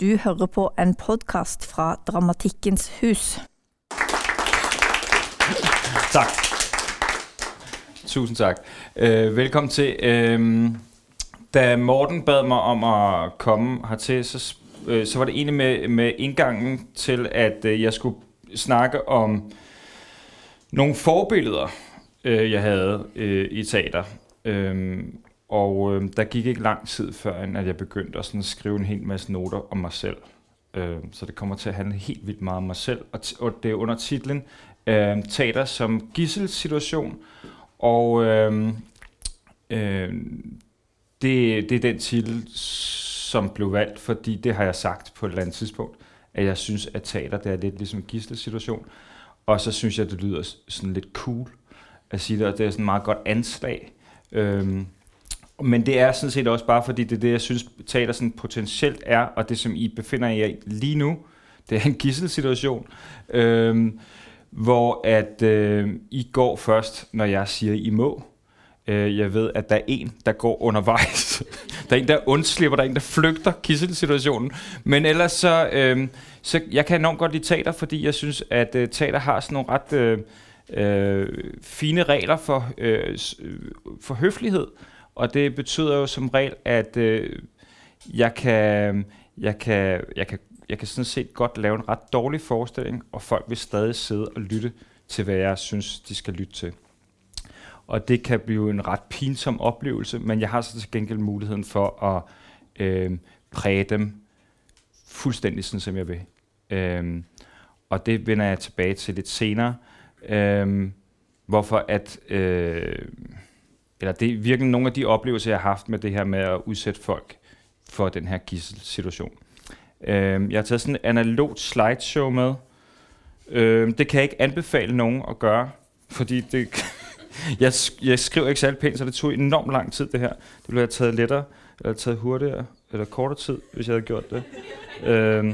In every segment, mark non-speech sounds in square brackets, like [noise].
Du hører på en podcast fra Dramatikkens Hus. Tak. Tusind tak. Øh, velkommen til. Øh, da Morten bad mig om at komme hertil, så, øh, så var det egentlig med, med indgangen til, at øh, jeg skulle snakke om nogle forbilleder, øh, jeg havde øh, i teater. Øh, og øh, der gik ikke lang tid før, end at jeg begyndte at sådan skrive en hel masse noter om mig selv. Øh, så det kommer til at handle helt vildt meget om mig selv. Og, t- og det er under titlen øh, Teater som gisselsituation. Og øh, øh, det, det er den titel, som blev valgt, fordi det har jeg sagt på et eller andet tidspunkt, at jeg synes, at teater det er lidt ligesom en gisselsituation. Og så synes jeg, det lyder sådan lidt cool at sige det, og det er sådan et meget godt anslag. Øh, men det er sådan set også bare, fordi det er det, jeg synes, teater sådan potentielt er, og det, som I befinder jer i lige nu, det er en gisselsituation, øh, hvor at øh, I går først, når jeg siger, I må. Øh, jeg ved, at der er en, der går undervejs. [laughs] der er en, der undslipper, der er en, der flygter gisselsituationen. Men ellers så, øh, så jeg kan enormt godt lide teater, fordi jeg synes, at øh, teater har sådan nogle ret øh, øh, fine regler for, øh, øh for høflighed. Og det betyder jo som regel, at øh, jeg kan, jeg kan, jeg kan, jeg kan sådan set godt lave en ret dårlig forestilling, og folk vil stadig sidde og lytte til, hvad jeg synes, de skal lytte til. Og det kan blive en ret pinsom oplevelse, men jeg har så til gengæld muligheden for at øh, præge dem fuldstændig sådan, som jeg vil. Øh, og det vender jeg tilbage til lidt senere. Øh, hvorfor at... Øh, eller det er virkelig nogle af de oplevelser, jeg har haft med det her med at udsætte folk for den her gisselsituation. Øh, jeg har taget sådan en analogt slideshow med. Øh, det kan jeg ikke anbefale nogen at gøre, fordi det, [laughs] jeg, jeg skriver ikke særlig pænt, så det tog enormt lang tid det her. Det ville have taget lettere, eller taget hurtigere, eller kortere tid, hvis jeg havde gjort det. Øh,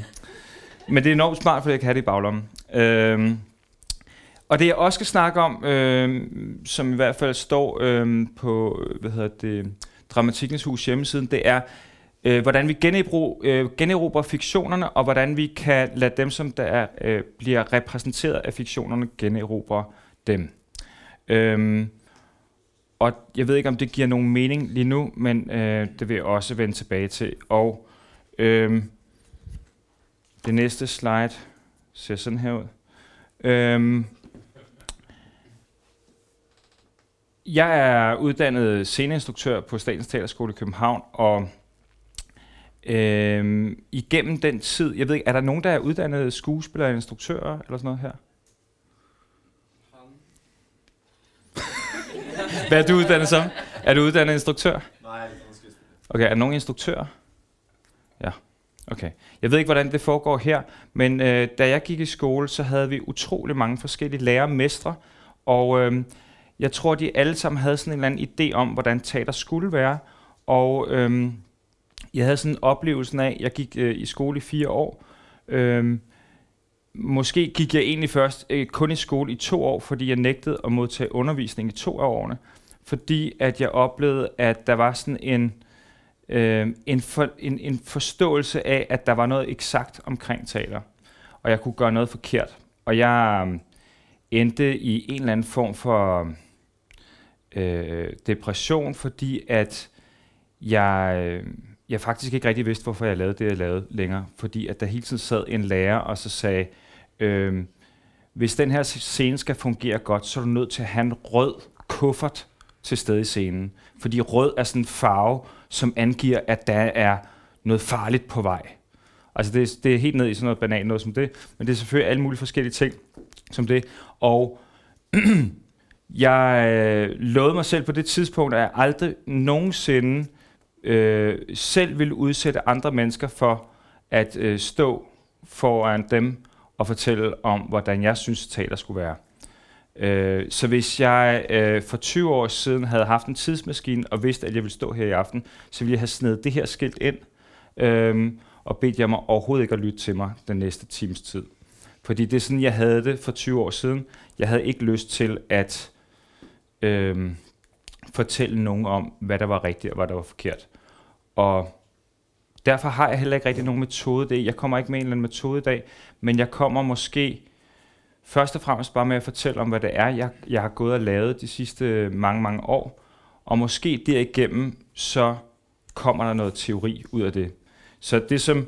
men det er enormt smart, fordi jeg kan have det i baglommen. Øh, og det jeg også skal snakke om, øh, som i hvert fald står øh, på hvad hedder det, Dramatikkens Hus hjemmesiden, det er, øh, hvordan vi generobrer, øh, generobrer fiktionerne, og hvordan vi kan lade dem, som der er, øh, bliver repræsenteret af fiktionerne, generobre dem. Øh, og jeg ved ikke, om det giver nogen mening lige nu, men øh, det vil jeg også vende tilbage til. Og øh, det næste slide ser sådan her ud. Øh, Jeg er uddannet sceneinstruktør på Statens Teaterskole i København, og øh, igennem den tid, jeg ved ikke, er der nogen, der er uddannet skuespiller eller instruktører eller sådan noget her? Hvad er du uddannet som? Er du uddannet instruktør? Nej, Okay, er der nogen instruktører? Ja, okay. Jeg ved ikke, hvordan det foregår her, men øh, da jeg gik i skole, så havde vi utrolig mange forskellige lærermestre, og øh, jeg tror, de alle sammen havde sådan en eller anden idé om, hvordan teater skulle være. Og øhm, jeg havde sådan en oplevelse af, jeg gik øh, i skole i fire år. Øhm, måske gik jeg egentlig først øh, kun i skole i to år, fordi jeg nægtede at modtage undervisning i to af årene. Fordi at jeg oplevede, at der var sådan en, øh, en, for, en, en forståelse af, at der var noget eksakt omkring teater. Og jeg kunne gøre noget forkert. Og jeg øh, endte i en eller anden form for øh, depression, fordi at jeg, øh, jeg faktisk ikke rigtig vidste, hvorfor jeg lavede det, jeg lavede længere. Fordi at der hele tiden sad en lærer og så sagde, øh, hvis den her scene skal fungere godt, så er du nødt til at have en rød kuffert til stede i scenen. Fordi rød er sådan en farve, som angiver, at der er noget farligt på vej. Altså det, det er helt ned i sådan noget banalt noget som det, men det er selvfølgelig alle mulige forskellige ting som det. Og [clears throat] Jeg øh, lovede mig selv på det tidspunkt, at jeg aldrig nogensinde øh, selv ville udsætte andre mennesker for at øh, stå foran dem og fortælle om, hvordan jeg synes, teater skulle være. Øh, så hvis jeg øh, for 20 år siden havde haft en tidsmaskine og vidste, at jeg ville stå her i aften, så ville jeg have snedet det her skilt ind øh, og bedt jeg mig overhovedet ikke at lytte til mig den næste times tid. Fordi det er sådan, jeg havde det for 20 år siden. Jeg havde ikke lyst til at øh, fortælle nogen om, hvad der var rigtigt og hvad der var forkert. Og derfor har jeg heller ikke rigtig nogen metode det. Jeg kommer ikke med en eller anden metode i dag, men jeg kommer måske først og fremmest bare med at fortælle om, hvad det er, jeg, jeg har gået og lavet de sidste mange, mange år. Og måske derigennem, så kommer der noget teori ud af det. Så det som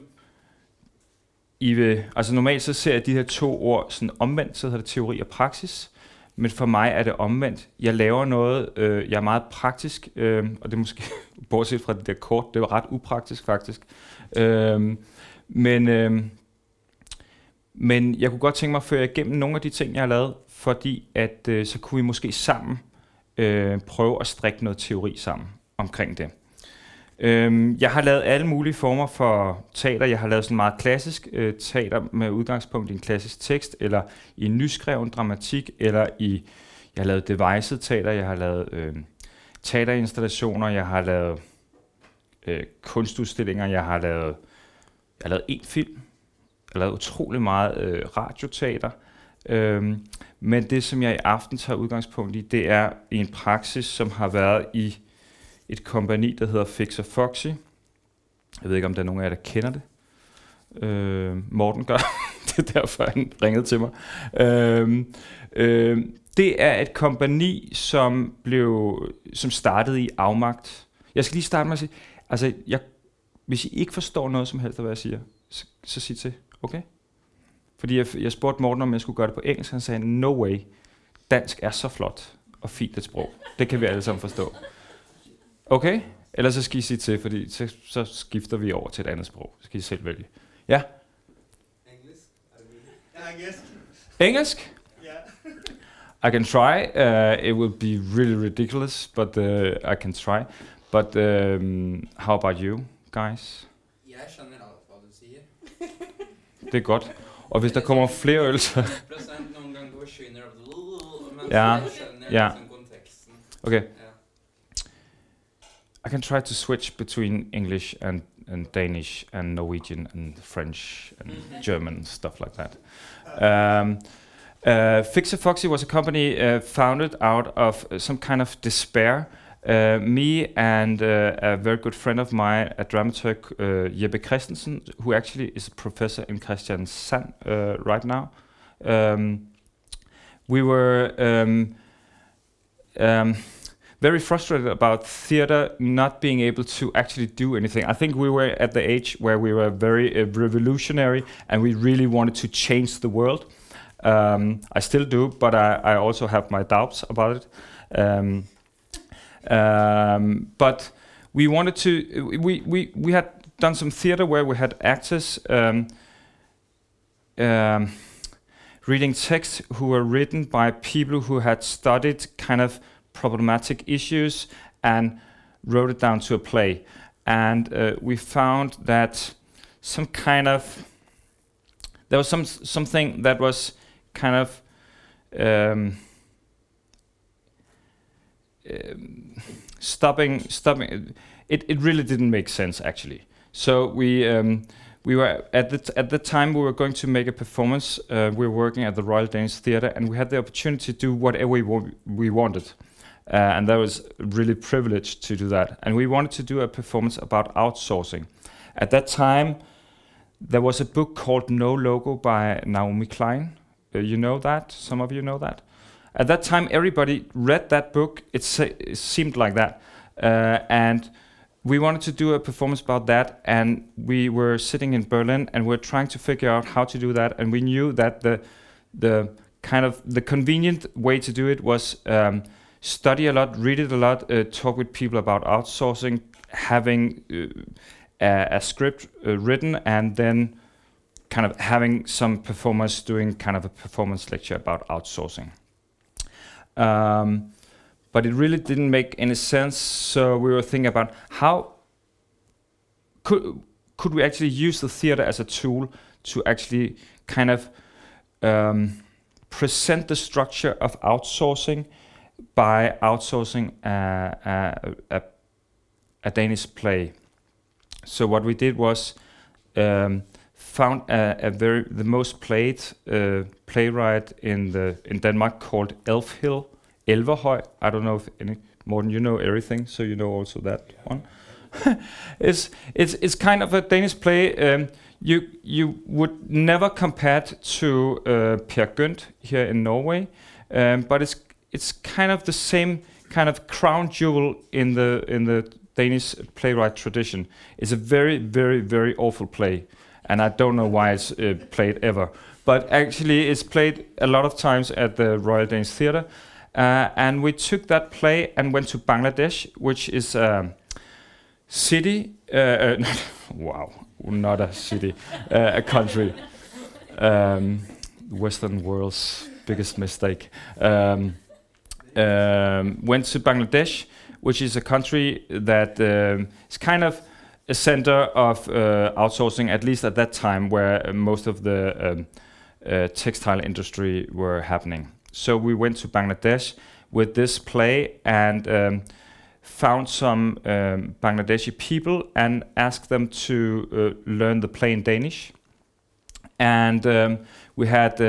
I vil, altså normalt så ser jeg de her to ord sådan omvendt, så hedder det teori og praksis. Men for mig er det omvendt. Jeg laver noget, øh, jeg er meget praktisk, øh, og det er måske, [laughs] bortset fra det der kort, det var ret upraktisk faktisk. Øh, men, øh, men jeg kunne godt tænke mig at føre igennem nogle af de ting, jeg har lavet, fordi at øh, så kunne vi måske sammen øh, prøve at strikke noget teori sammen omkring det. Øhm, jeg har lavet alle mulige former for teater. Jeg har lavet sådan meget klassisk øh, teater med udgangspunkt i en klassisk tekst, eller i en nyskreven dramatik, eller i, jeg har lavet device teater, jeg har lavet øh, teaterinstallationer, jeg har lavet øh, kunstudstillinger, jeg har lavet, jeg har lavet en film, jeg har lavet utrolig meget øh, radioteater, øhm, men det, som jeg i aften tager udgangspunkt i, det er en praksis, som har været i et kompani, der hedder Fixer Foxy. Jeg ved ikke, om der er nogen af jer, der kender det. Øh, Morten gør. [laughs] det er derfor, han ringede til mig. Øh, øh, det er et kompani, som blev som startede i afmagt. Jeg skal lige starte med at sige, altså, jeg, hvis I ikke forstår noget som helst af, hvad jeg siger, så, så sig til, okay? Fordi jeg, jeg spurgte Morten, om jeg skulle gøre det på engelsk, han sagde, no way, dansk er så flot og fint et sprog. Det kan vi alle sammen forstå. Okay? Ellers så skal I sige til, fordi så, så skifter vi over til et andet sprog. Så skal I selv vælge. Ja? Engelsk? Guess. Engelsk? Yeah. I can try. Uh, it will be really ridiculous, but uh, I can try. But um, how about you, guys? Jeg skjønner alt hva du sier. [laughs] Det er godt. Og hvis der kommer flere øl, så... [laughs] Prosent noen ganger forsvinner det men Ja, jeg skjønner ja. konteksten. Okay. I can try to switch between English and, and Danish and Norwegian and French and German stuff like that. Um, uh, Fix&Foxy was a company uh, founded out of uh, some kind of despair. Uh, me and uh, a very good friend of mine, a dramaturg, uh, Jeppe Kristensen, who actually is a professor in Kristiansand uh, right now. Um, we were um, um, very frustrated about theater not being able to actually do anything. I think we were at the age where we were very uh, revolutionary and we really wanted to change the world. Um, I still do, but I, I also have my doubts about it. Um, um, but we wanted to, we, we, we had done some theater where we had actors um, um, reading texts who were written by people who had studied kind of problematic issues and wrote it down to a play. And uh, we found that some kind of there was some something that was kind of um, um, stopping stopping. It it really didn't make sense actually. So we. Um, we were at the at the time we were going to make a performance. Uh, we were working at the Royal Danish Theatre, and we had the opportunity to do whatever we, wa- we wanted, uh, and that was really privileged to do that. And we wanted to do a performance about outsourcing. At that time, there was a book called No Logo by Naomi Klein. Uh, you know that? Some of you know that. At that time, everybody read that book. It, se- it seemed like that, uh, and we wanted to do a performance about that and we were sitting in berlin and we are trying to figure out how to do that and we knew that the the kind of the convenient way to do it was um, study a lot read it a lot uh, talk with people about outsourcing having uh, a, a script uh, written and then kind of having some performers doing kind of a performance lecture about outsourcing um, but it really didn't make any sense. So we were thinking about how could could we actually use the theater as a tool to actually kind of um, present the structure of outsourcing by outsourcing a, a, a, a Danish play. So what we did was um, found a, a very the most played uh, playwright in the in Denmark called Elfhill Elverhøj. I don't know if any Morten, you know everything, so you know also that one. [laughs] it's it's it's kind of a Danish play. Um, you you would never compare it to uh, Peer Gynt here in Norway, um, but it's it's kind of the same kind of crown jewel in the in the Danish playwright tradition. It's a very very very awful play, and I don't know why it's uh, played ever. But actually, it's played a lot of times at the Royal Danish Theatre, uh, and we took that play and went to Bangladesh, which is a city. Uh, uh, [laughs] wow, not a city, uh, a country. Um, Western world's biggest mistake. Um, um, went to Bangladesh, which is a country that um, is kind of a center of uh, outsourcing, at least at that time, where most of the um, uh, textile industry were happening. So we went to Bangladesh with this play and um, found some Bangladeshi people and asked them to uh, learn the play in Danish. And we had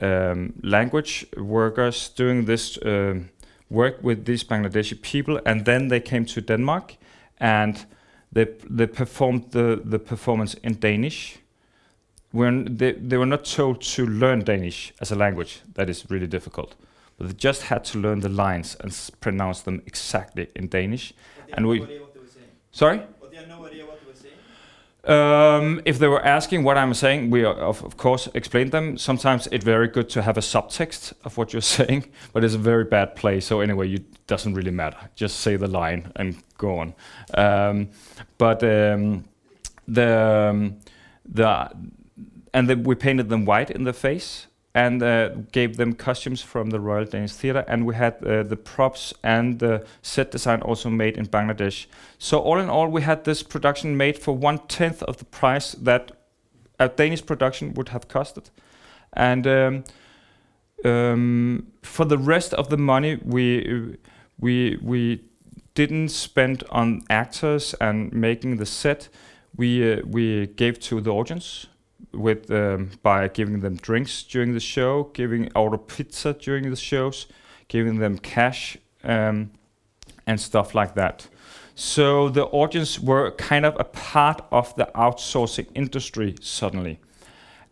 um, language workers doing this um, work with these Bangladeshi people, and then they came to Denmark and they they performed the the performance in Danish. When they they were not told to learn Danish as a language, that is really difficult, but they just had to learn the lines and pronounce them exactly in Danish. And we- what they were saying. Sorry. But they had no idea what they were saying. Um, if they were asking what I'm saying, we uh, of, of course explain them. Sometimes it's very good to have a subtext of what you're [laughs] saying, but it's a very bad play. So anyway, it doesn't really matter. Just say the line and go on. Um, but um, the um, the and then we painted them white in the face and uh, gave them costumes from the Royal Danish Theatre, and we had uh, the props and the set design also made in Bangladesh. So all in all, we had this production made for one tenth of the price that a Danish production would have costed, and um, um, for the rest of the money, we we we didn't spend on actors and making the set. We uh, we gave to the audience with um, by giving them drinks during the show, giving order pizza during the shows, giving them cash um, and stuff like that. So the audience were kind of a part of the outsourcing industry suddenly,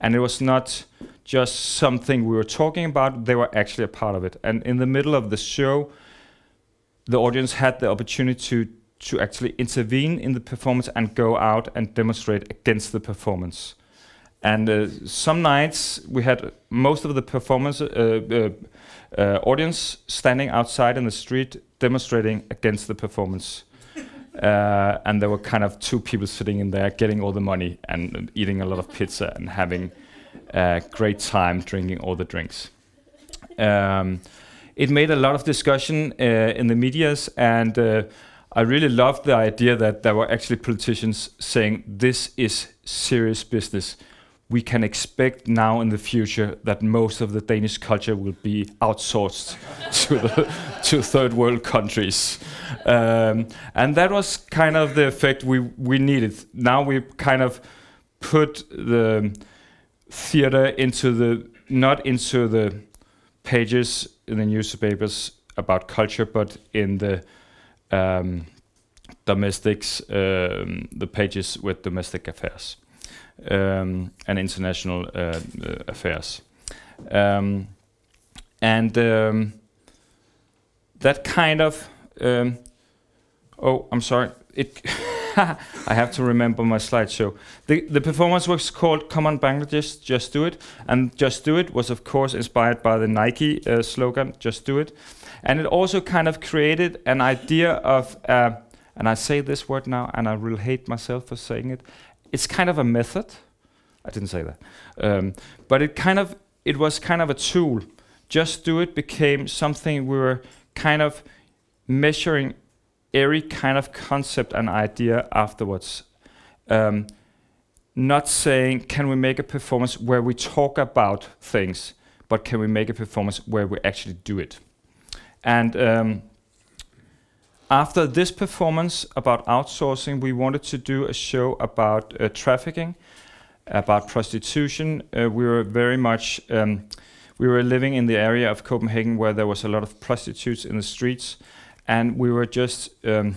and it was not just something we were talking about; they were actually a part of it. And in the middle of the show, the audience had the opportunity to to actually intervene in the performance and go out and demonstrate against the performance. And uh, some nights we had most of the performance uh, uh, uh, audience standing outside in the street demonstrating against the performance. [laughs] Uh, and there were kind of two people sitting in there getting all the money and eating a lot of pizza and having a great time drinking all the drinks. Um, it made a lot of discussion uh, in the medias, and uh, I really loved the idea that there were actually politicians saying this is serious business. We can expect now in the future that most of the Danish culture will be outsourced [laughs] to the to third world countries, um, and that was kind of the effect we we needed. Now we kind of put the theater into the not into the pages in the newspapers about culture, but in the um, domestics, um, the pages with domestic affairs um, and international uh, uh, affairs, um, and um, that kind of. Um, oh, I'm sorry. It. [laughs] I have to remember my slideshow. The the performance was called "Come on Bangladesh, Just Do It," and "Just Do It" was of course inspired by the Nike uh, slogan "Just Do It," and it also kind of created an idea of. Uh, and I say this word now, and I will hate myself for saying it. It's kind of a method. I didn't say that, um, but it kind of it was kind of a tool. Just do it became something we were kind of measuring every kind of concept and idea afterwards. Um, not saying can we make a performance where we talk about things, but can we make a performance where we actually do it? And um, after this performance about outsourcing, we wanted to do a show about uh, trafficking, about prostitution. Uh, we were very much um, we were living in the area of Copenhagen where there was a lot of prostitutes in the streets, and we were just um,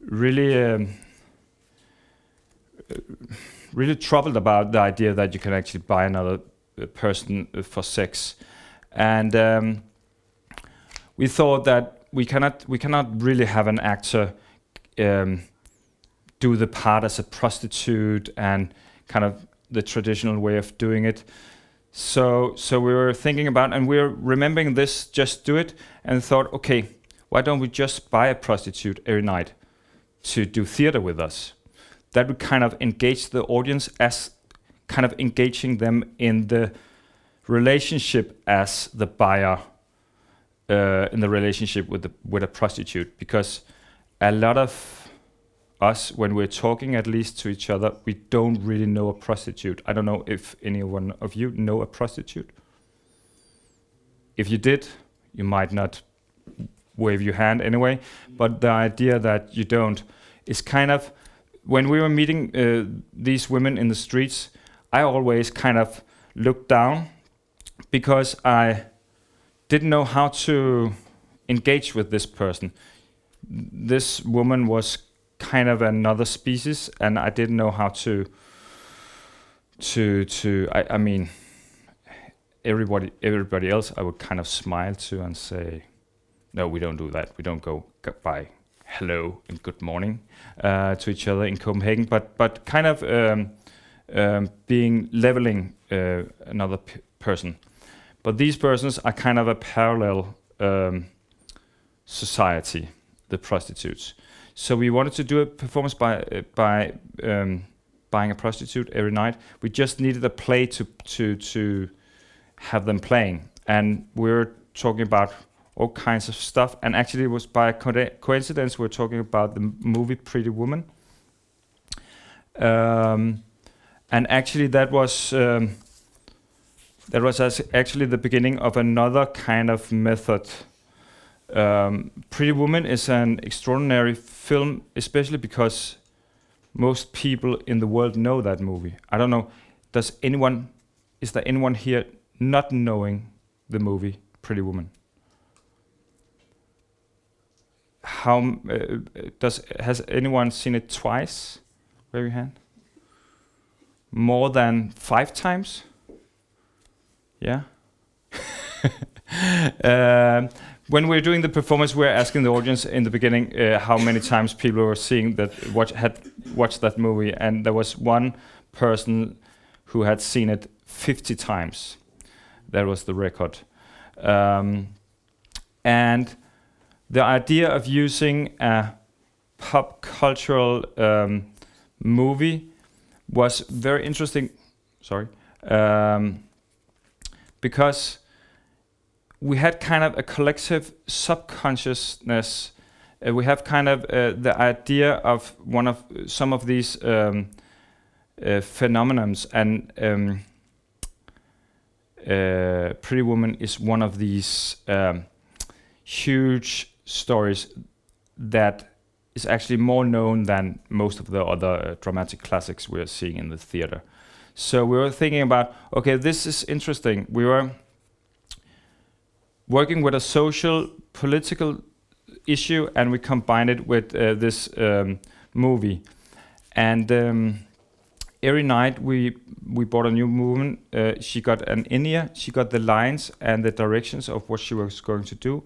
really, um, uh, really troubled about the idea that you can actually buy another uh, person uh, for sex, and um, we thought that we cannot we cannot really have an actor um, do the part as a prostitute and kind of the traditional way of doing it. So so we were thinking about and we were remembering this just do it and thought okay why don't we just buy a prostitute every night to do theater with us that would kind of engage the audience as kind of engaging them in the relationship as the buyer uh, in the relationship with the with a prostitute because a lot of us when we're talking at least to each other we don't really know a prostitute. I don't know if any one of you know a prostitute. If you did you might not wave your hand anyway but the idea that you don't is kind of when we were meeting uh, these women in the streets i always kind of looked down because i didn't know how to engage with this person this woman was kind of another species, and I didn't know how to to to. I, I mean, everybody everybody else, I would kind of smile to and say, "No, we don't do that. We don't go by hello and good morning uh, to each other in Copenhagen." But but kind of um, um, being leveling uh, another person. But these persons are kind of a parallel um, society, the prostitutes. So we wanted to do a performance by uh, by um, buying a prostitute every night. We just needed a play to to to have them playing, and we are talking about all kinds of stuff. And actually, it was by co- coincidence we are talking about the movie Pretty Woman. Um, and actually, that was um, that was actually the beginning of another kind of method um, Pretty Woman is an extraordinary film, especially because most people in the world know that movie. I don't know. Does anyone? Is there anyone here not knowing the movie Pretty Woman? How uh, does has anyone seen it twice? Wave your hand. More than five times? Yeah. [laughs] um, when we're doing the performance, we're asking the audience in the beginning uh, how many times people were seeing that watch had watched that movie, and there was one person who had seen it 50 times. That was the record. Um, and the idea of using a pop cultural um, movie was very interesting. Sorry, um, because we had kind of a collective subconsciousness. Uh, we have kind of uh, the idea of one of some of these um, uh, phenomenons, and um, uh, Pretty Woman is one of these um, huge stories that is actually more known than most of the other uh, dramatic classics we're seeing in the theater. So we were thinking about, okay, this is interesting. We were working with a social political issue and we combined it with uh, this um, movie. And um, every night we we bought a new movement. Uh, she got an in she got the lines and the directions of what she was going to do.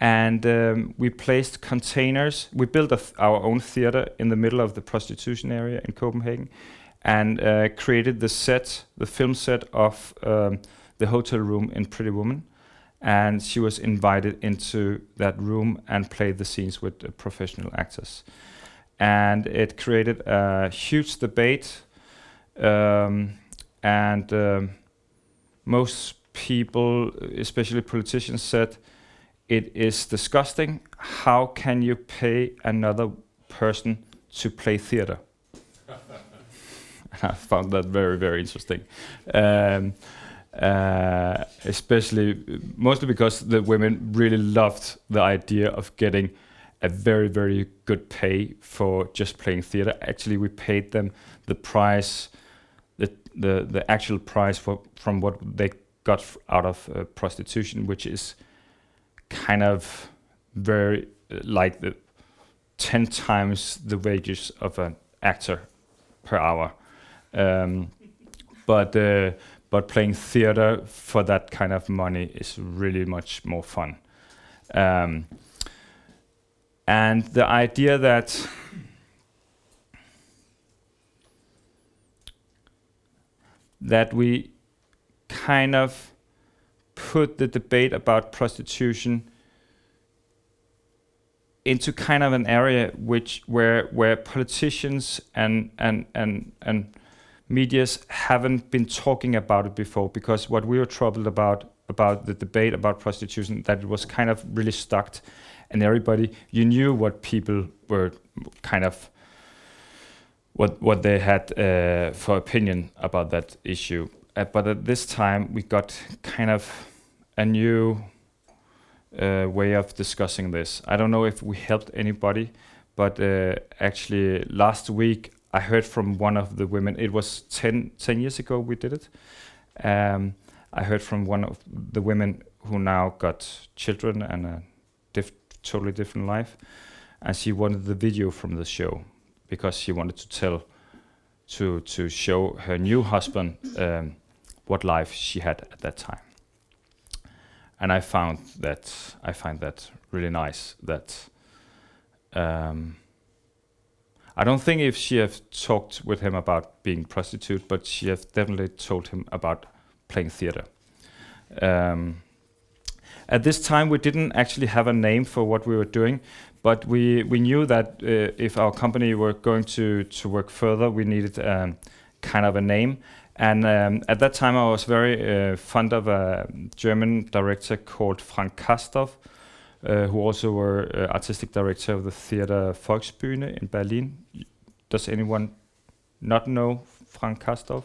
And um, we placed containers we built our own theater in the middle of the prostitution area in copenhagen and uh, created the set the film set of um, the hotel room in pretty woman and she was invited into that room and played the scenes with uh, professional actors. And it created a huge debate, um, and um, most people, especially politicians, said it is disgusting. How can you pay another person to play theater? [laughs] I found that very, very interesting. Um, uh, especially mostly because the women really loved the idea of getting a very very good pay for just playing theater. Actually, we paid them the price, the the the actual price for from what they got out of uh, prostitution, which is kind of very uh, like the ten times the wages of an actor per hour. Um, but uh, but playing theater for that kind of money is really much more fun. Um, and the idea that that we kind of put the debate about prostitution into kind of an area which where where politicians and and and and medias haven't been talking about it before because what we were troubled about about the debate about prostitution that it was kind of really stuck and everybody you knew what people were kind of what what they had uh, for opinion about that issue uh, but at this time we got kind of a new uh, way of discussing this. I don't know if we helped anybody, but uh, actually last week I heard from one of the women. It was 10, 10 years ago we did it. Um, I heard from one of the women who now got children and a diff- totally different life, and she wanted the video from the show because she wanted to tell, to to show her new husband um, what life she had at that time and I found that I find that really nice. That um, I don't think if she have talked with him about being prostitute, but she have definitely told him about playing theater. Um, at this time, we didn't actually have a name for what we were doing, but we we knew that uh, if our company were going to to work further, we needed um, kind of a name. And um, at that time, I was very uh, fond of a German director called Frank Castorf, who also were uh, artistic director of the theater Volksbühne in Berlin. Does anyone not know Frank Castorf?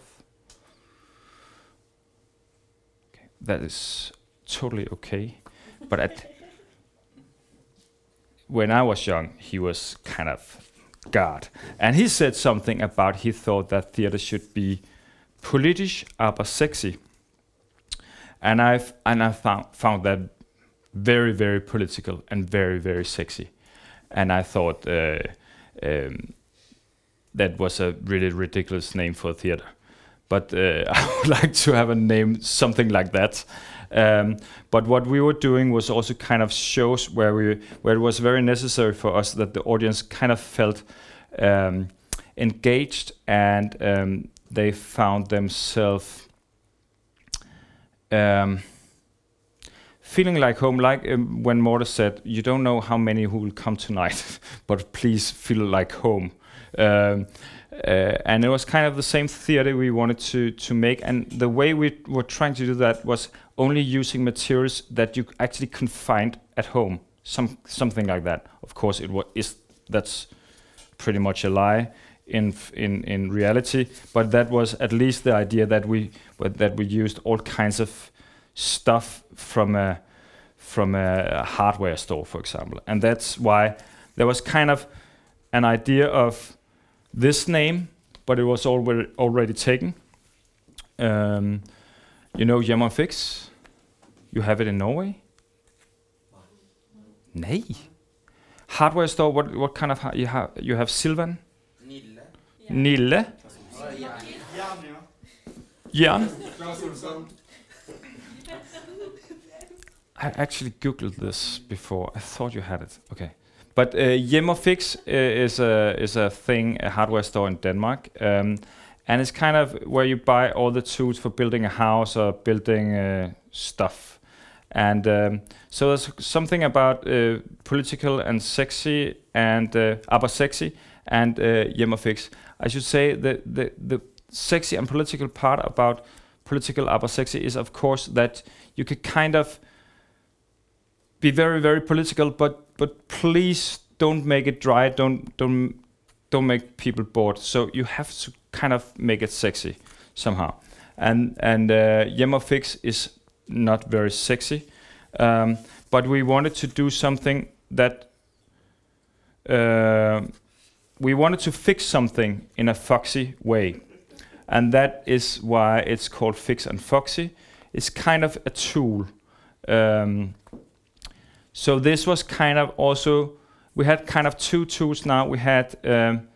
Okay, that is totally okay. but at [laughs] when I was young, he was kind of God, and he said something about he thought that theater should be politisch, aber sexy. And I've and I found found that very very political and very very sexy, and I thought uh, um, that was a really ridiculous name for a theater. But uh, [laughs] I would like to have a name something like that. Um, but what we were doing was also kind of shows where we where it was very necessary for us that the audience kind of felt um, engaged and um, they found themselves um, feeling like home. Like um, when Morten said, "You don't know how many who will come tonight, [laughs] but please feel like home." Um, uh, and it was kind of the same theater we wanted to to make, and the way we were trying to do that was only using materials that you actually can find at home, some something like that. Of course, it was is that's pretty much a lie in in in reality, but that was at least the idea that we that we used all kinds of stuff from a from a hardware store, for example, and that's why there was kind of an idea of this name, but it was already already taken. Um, you know Jem & Fix? You have it in Norway? Nay. Hardware store. What what kind of ha- you have? You have Silvan, Nille. Nille, Ja, ja. Jan. Jern. I actually googled this before. I thought you had it. Okay, but uh, uh, is a is a thing, a hardware store in Denmark, um, and it's kind of where you buy all the tools for building a house or building uh, stuff. And um, so there's something about uh, political and sexy and uh, sexy and uh. I should say the, the the sexy and political part about political aber sexy is of course that you could kind of be very very political but but please don't make it dry. Don't don't don't make people bored. So you have to kind of make it sexy somehow. And and uh, Fix is not very sexy. Um, but we wanted to do something that uh, we wanted to fix something in a foxy way. And that is why it's called Fix and Foxy. It's kind of a tool um, so this was kind of also we had kind of two tools now. We had um,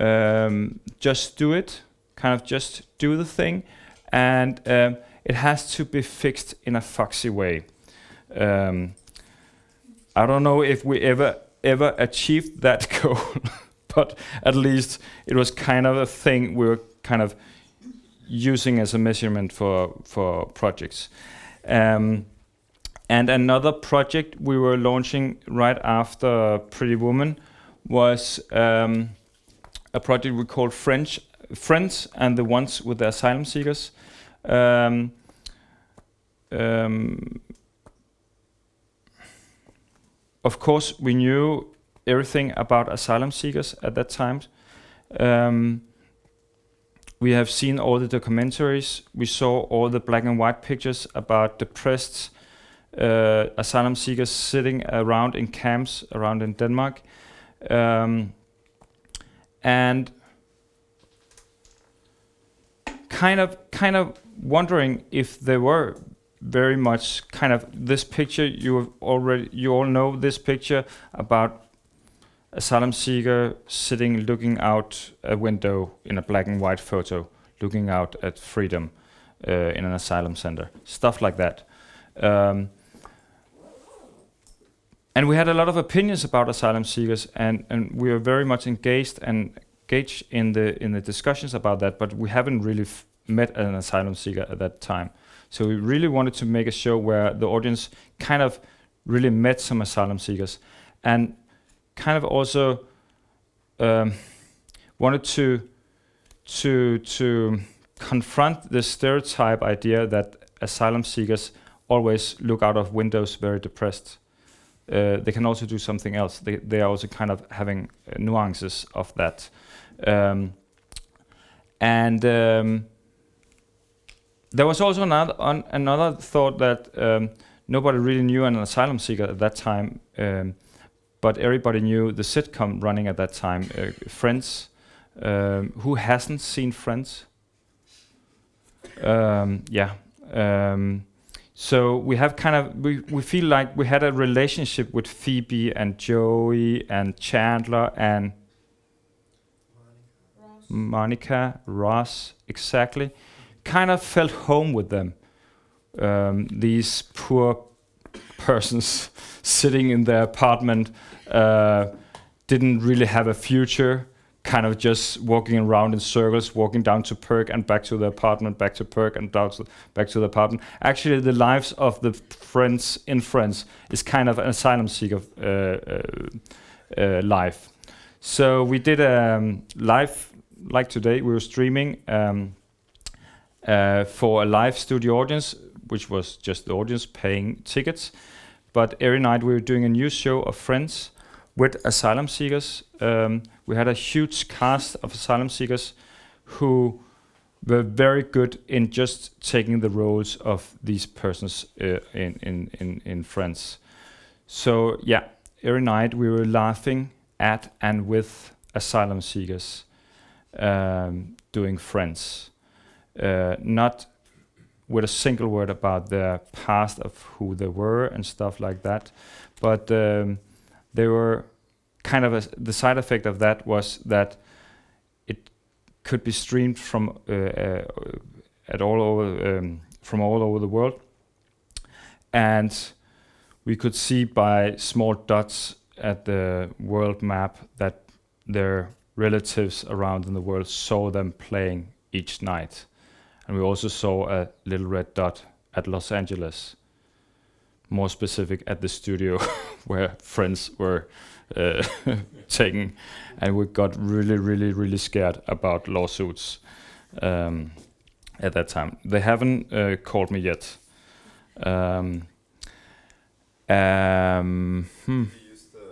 um, just do it, kind of just do the thing, and um, it has to be fixed in a foxy way. Um, I don't know if we ever ever achieved that [laughs] goal, but at least it was kind of a thing we were kind of using as a measurement for for projects. Um, and another project we were launching right after Pretty Woman was um, a project we called French Friends and the ones with the asylum seekers. Um, um, of course, we knew everything about asylum seekers at that time. Um, we have seen all the documentaries. We saw all the black and white pictures about depressed uh, asylum seekers sitting around in camps around in Denmark. Um, and kind of kind of wondering if they were very much kind of this picture you have already you all know this picture about asylum seeker sitting looking out a window in a black and white photo looking out at freedom uh, in an asylum center stuff like that um, and we had a lot of opinions about asylum seekers and, and we are very much engaged and engaged in the in the discussions about that but we haven't really met an asylum seeker at that time so we really wanted to make a show where the audience kind of really met some asylum seekers and kind of also um, wanted to to to confront the stereotype idea that asylum seekers always look out of windows very depressed. Uh, they can also do something else. They they are also kind of having uh, nuances of that, um, and um, there was also another on, another thought that um, nobody really knew an asylum seeker at that time, um, but everybody knew the sitcom running at that time, uh, Friends. Um, who hasn't seen Friends? Um, yeah. So we have kind of we, we feel like we had a relationship with Phoebe and Joey and Chandler and Monica Ross exactly kind of felt home with them. Um, these poor persons [laughs] sitting in their apartment uh, didn't really have a future, kind of just walking around in circles, walking down to Perk and back to the apartment, back to Perk and down to, back to the apartment. Actually, the lives of the friends in France is kind of an asylum seeker uh, uh, uh, life. So we did a um, live, like today, we were streaming. Um, uh, for a live studio audience, which was just the audience paying tickets. But every night we were doing a new show of Friends with asylum seekers. Um, we had a huge cast of asylum seekers who were very good in just taking the roles of these persons uh, in, in, in, in Friends. So, yeah, every night we were laughing at and with asylum seekers um, doing Friends uh, not with a single word about the past of who they were and stuff like that, but um, they were kind of a, the side effect of that was that it could be streamed from uh, uh, at all over um, from all over the world, and we could see by small dots at the world map that their relatives around in the world saw them playing each night and we also saw a little red dot at Los Angeles. More specific, at the studio [laughs] where friends were [laughs] taken, and we got really, really, really scared about lawsuits um, at that time. They haven't uh, called me yet. Um, um, hmm. Did you use the,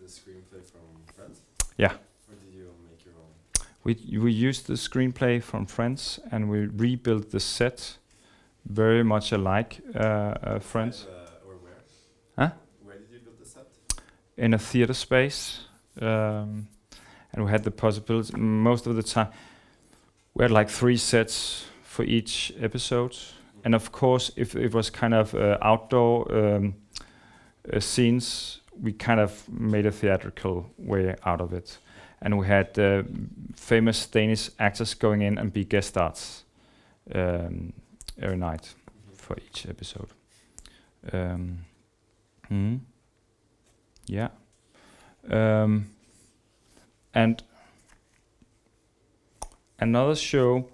the screenplay from Friends? Yeah. Or did you make your own? We we used the screenplay from Friends and we rebuilt the set very much alike uh, uh, Friends Uh, or where? Huh? Where did you build the set? In a theater space, um, and we had the possibility most of the time. We had like three sets for each episode, and of course, if it was kind of uh, outdoor um, uh, scenes, we kind of made a theatrical way out of it, and we had uh, famous Danish actors going in and be guest stars um, every night for each episode. Mm, yeah, um, and another show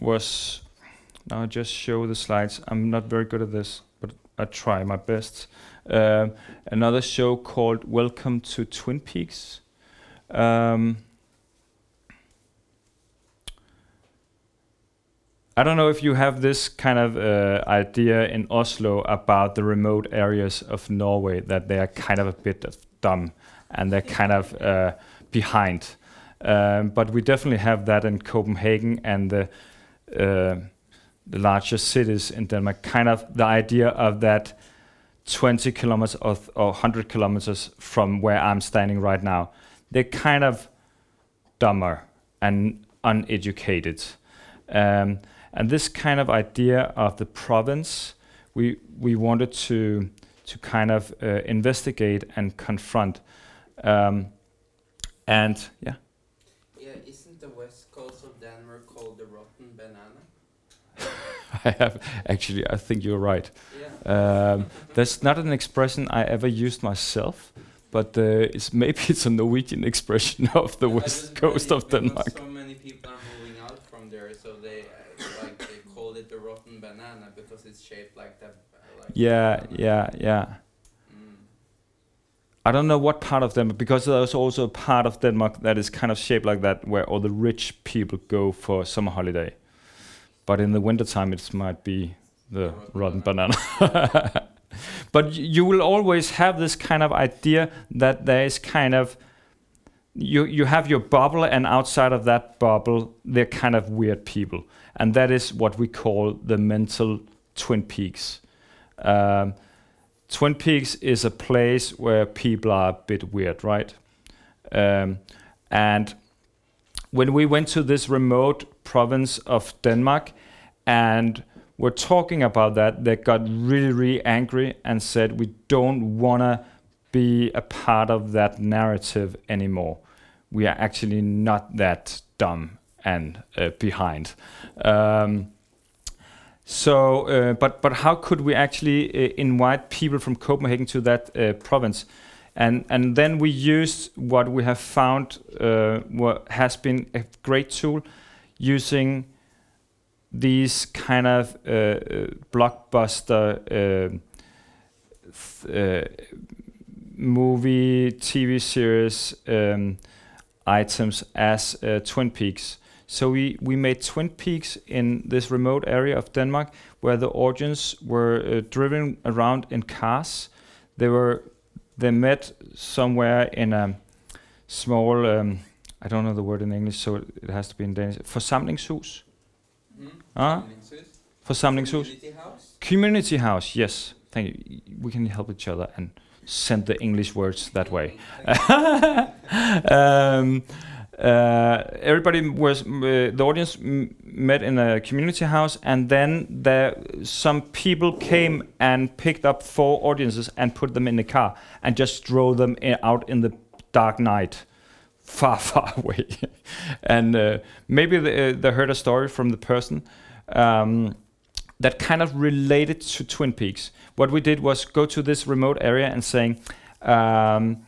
was now I just show the slides. I'm not very good at this, but I try my best. Um, another show called Welcome to Twin Peaks. Um, I don't know if you have this kind of uh, idea in Oslo about the remote areas of Norway that they are kind of a bit dumb and they're kind of uh, behind. Um, but we definitely have that in Copenhagen and the uh, the larger cities in Denmark. Kind of the idea of that 20 kilometers or, or 100 kilometers from where I'm standing right now. They're kind of dumber and uneducated. Um, and this kind of idea of the province, we we wanted to to kind of uh, investigate and confront. Um, and yeah, Yeah, isn't the west coast of Denmark called the rotten banana? [laughs] I have actually. I think you're right. Yeah. Um, that's not an expression I ever used myself, but uh, it's [laughs] maybe it's a Norwegian expression of the I west coast of Denmark. So many people are moving out from there, so they uh, like they called it the rotten banana because it's shaped like that. Uh, like Yeah, yeah, yeah. I don't know what part of Denmark, because there's also a part of Denmark that is kind of shaped like that, where all the rich people go for summer holiday. But in the wintertime, it might be the rotten rotten banana. [laughs] but you will always have this kind of idea that there is kind of you you have your bubble, and outside of that bubble, they're kind of weird people, and that is what we call the mental Twin Peaks. Um, Twin Peaks is a place where people are a bit weird, right? Um, and when we went to this remote province of Denmark and were talking about that, they got really, really angry and said, We don't want to be a part of that narrative anymore. We are actually not that dumb and uh, behind. Um, so, uh, but but how could we actually uh, invite people from Copenhagen to that uh, province? And and then we used what we have found uh, what has been a great tool, using these kind of uh, uh, blockbuster movie, TV series um, items as Twin Peaks. So we, we made Twin Peaks in this remote area of Denmark where the audience were uh, driven around in cars. They were they met somewhere in a small um, I don't know the word in English, so it has to be in Danish. Forsamlingshus. Mm. Community- forsamlingshus. Community house. Community house. Yes, thank you. We can help each other and send the English words that way. [laughs] um, uh, everybody was uh, the audience met in a community house, and then there some people came and picked up four audiences and put them in the car and just drove them i- out in the dark night, [laughs] far far away. [laughs] and uh, maybe they, uh, they heard a story from the person. Um, that kind of related to Twin Peaks. What we did was go to this remote area and saying, um,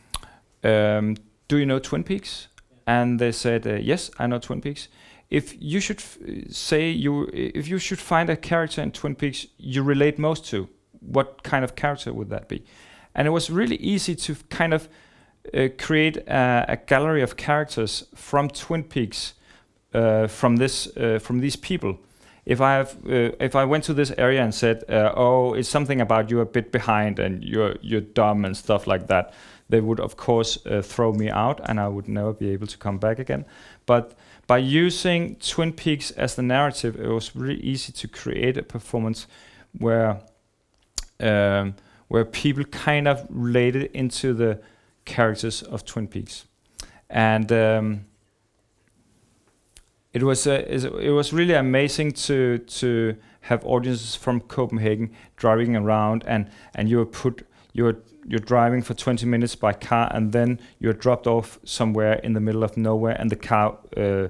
um, "Do you know Twin Peaks?" And they said, uh, "Yes, I know Twin Peaks." If you should say you, if you should find a character in Twin Peaks you relate most to, what kind of character would that be? And it was really easy to kind of uh, create a, a gallery of characters from Twin Peaks, uh, from this, uh, from these people if I have, uh, if I went to this area and said, uh, "Oh, it's something about you're a bit behind and you're you're dumb and stuff like that," they would of course uh, throw me out and I would never be able to come back again. But by using Twin Peaks as the narrative, it was really easy to create a performance where um, where people kind of related into the characters of Twin Peaks, and. Um, it was uh, it was really amazing to to have audiences from Copenhagen driving around and and you were put you're you're driving for 20 minutes by car, and then you're dropped off somewhere in the middle of nowhere, and the car uh,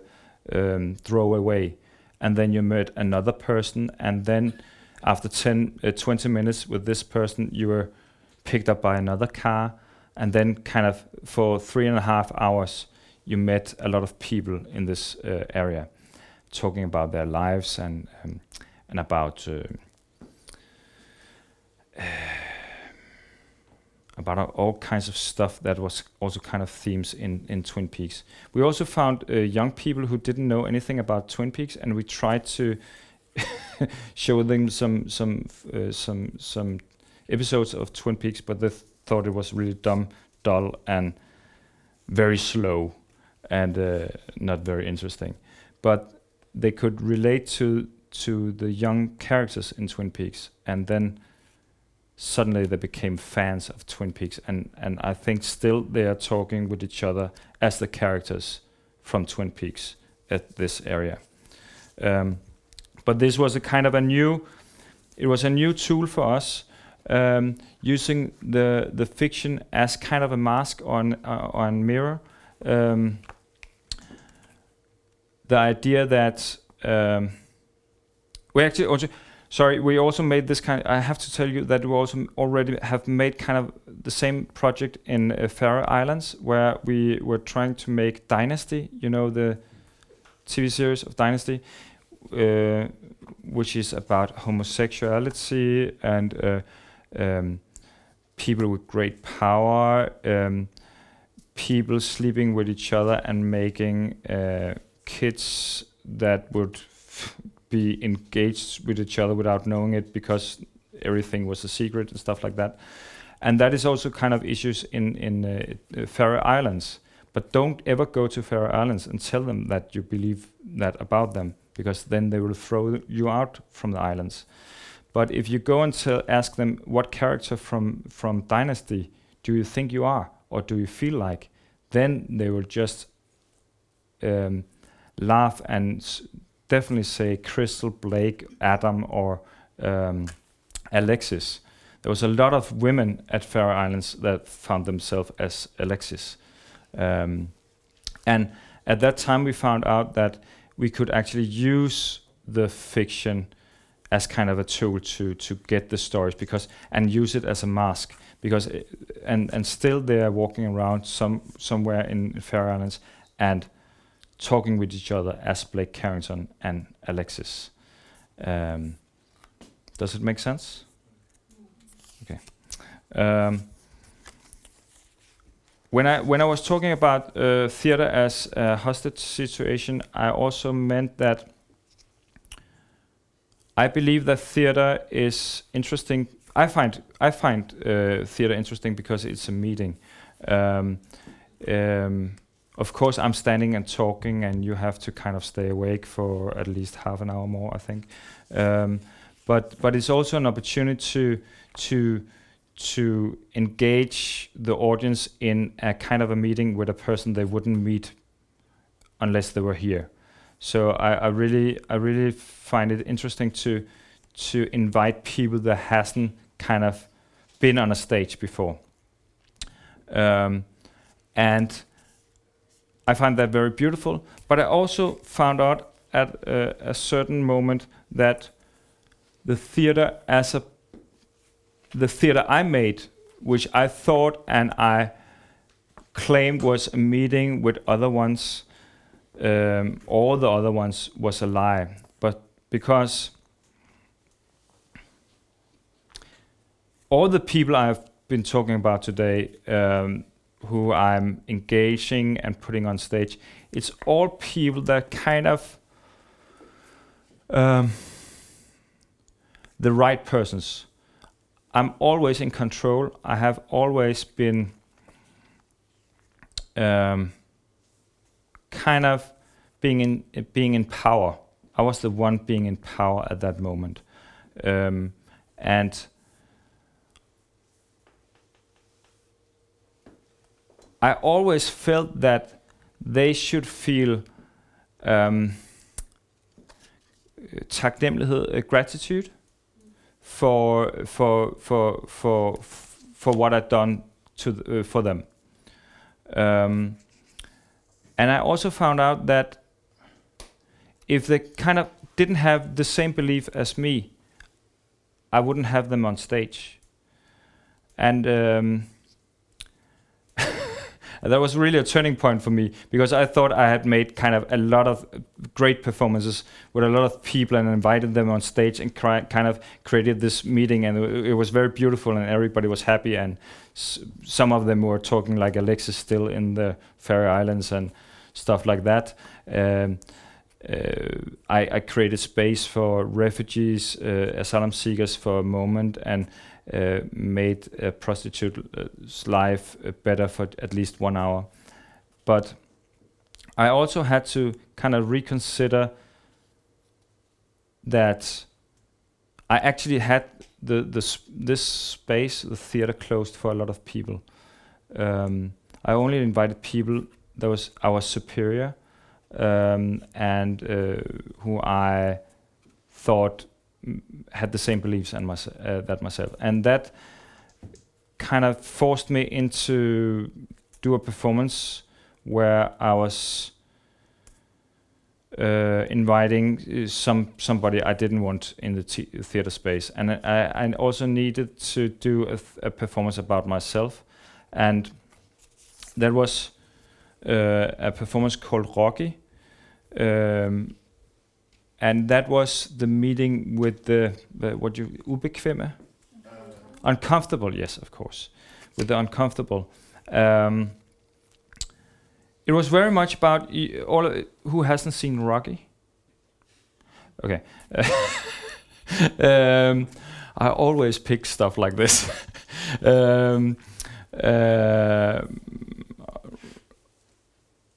um, throw away, and then you meet another person, and then after 10, uh, 20 minutes with this person, you were picked up by another car, and then kind of for three and a half hours, you met a lot of people in this uh, area, talking about their lives and um, and about. Uh, about all kinds of stuff that was also kind of themes in, in Twin Peaks. We also found uh, young people who didn't know anything about Twin Peaks, and we tried to [laughs] show them some some uh, some some episodes of Twin Peaks, but they th- thought it was really dumb, dull, and very slow, and uh, not very interesting. But they could relate to to the young characters in Twin Peaks, and then suddenly they became fans of Twin Peaks, and and I think still they are talking with each other as the characters from Twin Peaks at this area. Um, but this was a kind of a new, it was a new tool for us, um, using the the fiction as kind of a mask on uh, on mirror. Um, the idea that um, we actually also sorry we also made this kind. I have to tell you that we also already have made kind of the same project in uh, Faroe Islands where we were trying to make Dynasty. You know the TV series of Dynasty. Uh, which is about homosexuality and uh, um, people with great power, um, people sleeping with each other and making uh, kids that would be engaged with each other without knowing it because everything was a secret and stuff like that. And that is also kind of issues in in uh, Faroe Islands. But don't ever go to Faroe Islands and tell them that you believe that about them because then they will throw you out from the islands. But if you go and tell, ask them what character from from Dynasty do you think you are, or do you feel like, then they will just um, laugh and definitely say Krystle, Blake, Adam, or um, Alexis. There was a lot of women at Faroe Islands that found themselves as Alexis, um, and at that time we found out that we could actually use the fiction as kind of a tool to to get the stories because and use it as a mask because it, and and still they are walking around some somewhere in Faroe Islands and talking with each other as Blake Carrington and Alexis. Um, does it make sense? Okay. Um, when I when I was talking about uh, theater as a hostage situation, I also meant that I believe that theater is interesting. I find I find uh, theater interesting because it's a meeting. Um, um, of course, I'm standing and talking, and you have to kind of stay awake for at least half an hour more, I think. Um, but but it's also an opportunity to to to engage the audience in a kind of a meeting with a person they wouldn't meet unless they were here. So I, I really I really find it interesting to to invite people that hasn't kind of been on a stage before. Um, and I find that very beautiful. But I also found out at a, certain moment that the theater as a the theater I made, which I thought and I claimed was a meeting with other ones, um, all the other ones was a lie. But because all the people I've been talking about today, um, who I'm engaging and putting on stage, it's all people that kind of um, the right persons. I'm always in control. I have always been um, kind of being in being in power. I was the one being in power at that moment, um, and I always felt that they should feel um, taknemmelighed, uh, gratitude for for for for for what I'd done to uh, for them. Um, and I also found out that if they kind of didn't have the same belief as me, I wouldn't have them on stage. And um, that was really a turning point for me because I thought I had made kind of a lot of great performances with a lot of people and invited them on stage and cri- kind of created this meeting. And it, it was very beautiful and everybody was happy. And s- some of them were talking like Alexis still in the Faroe Islands and stuff like that. Um, uh, I, I created space for refugees, uh, asylum seekers for a moment, and uh, made a prostitute's life uh, better for at least one hour. But I also had to kind of reconsider that I actually had the, the sp- this space, the theater, closed for a lot of people. Um, I only invited people that was our superior um, and uh, who I thought had the same beliefs and uh, that myself, and that kind of forced me into do a performance where I was uh, inviting uh, some somebody I didn't want in the theater space, and I, I also needed to do a, a performance about myself, and that was uh, a performance called Rocky, um, and that was the meeting with the, the what you ubekvemme, uncomfortable. Yes, of course, with the uncomfortable. Um, it was very much about all of, who hasn't seen Rocky. Okay, [laughs] um, I always pick stuff like this. [laughs] um, uh,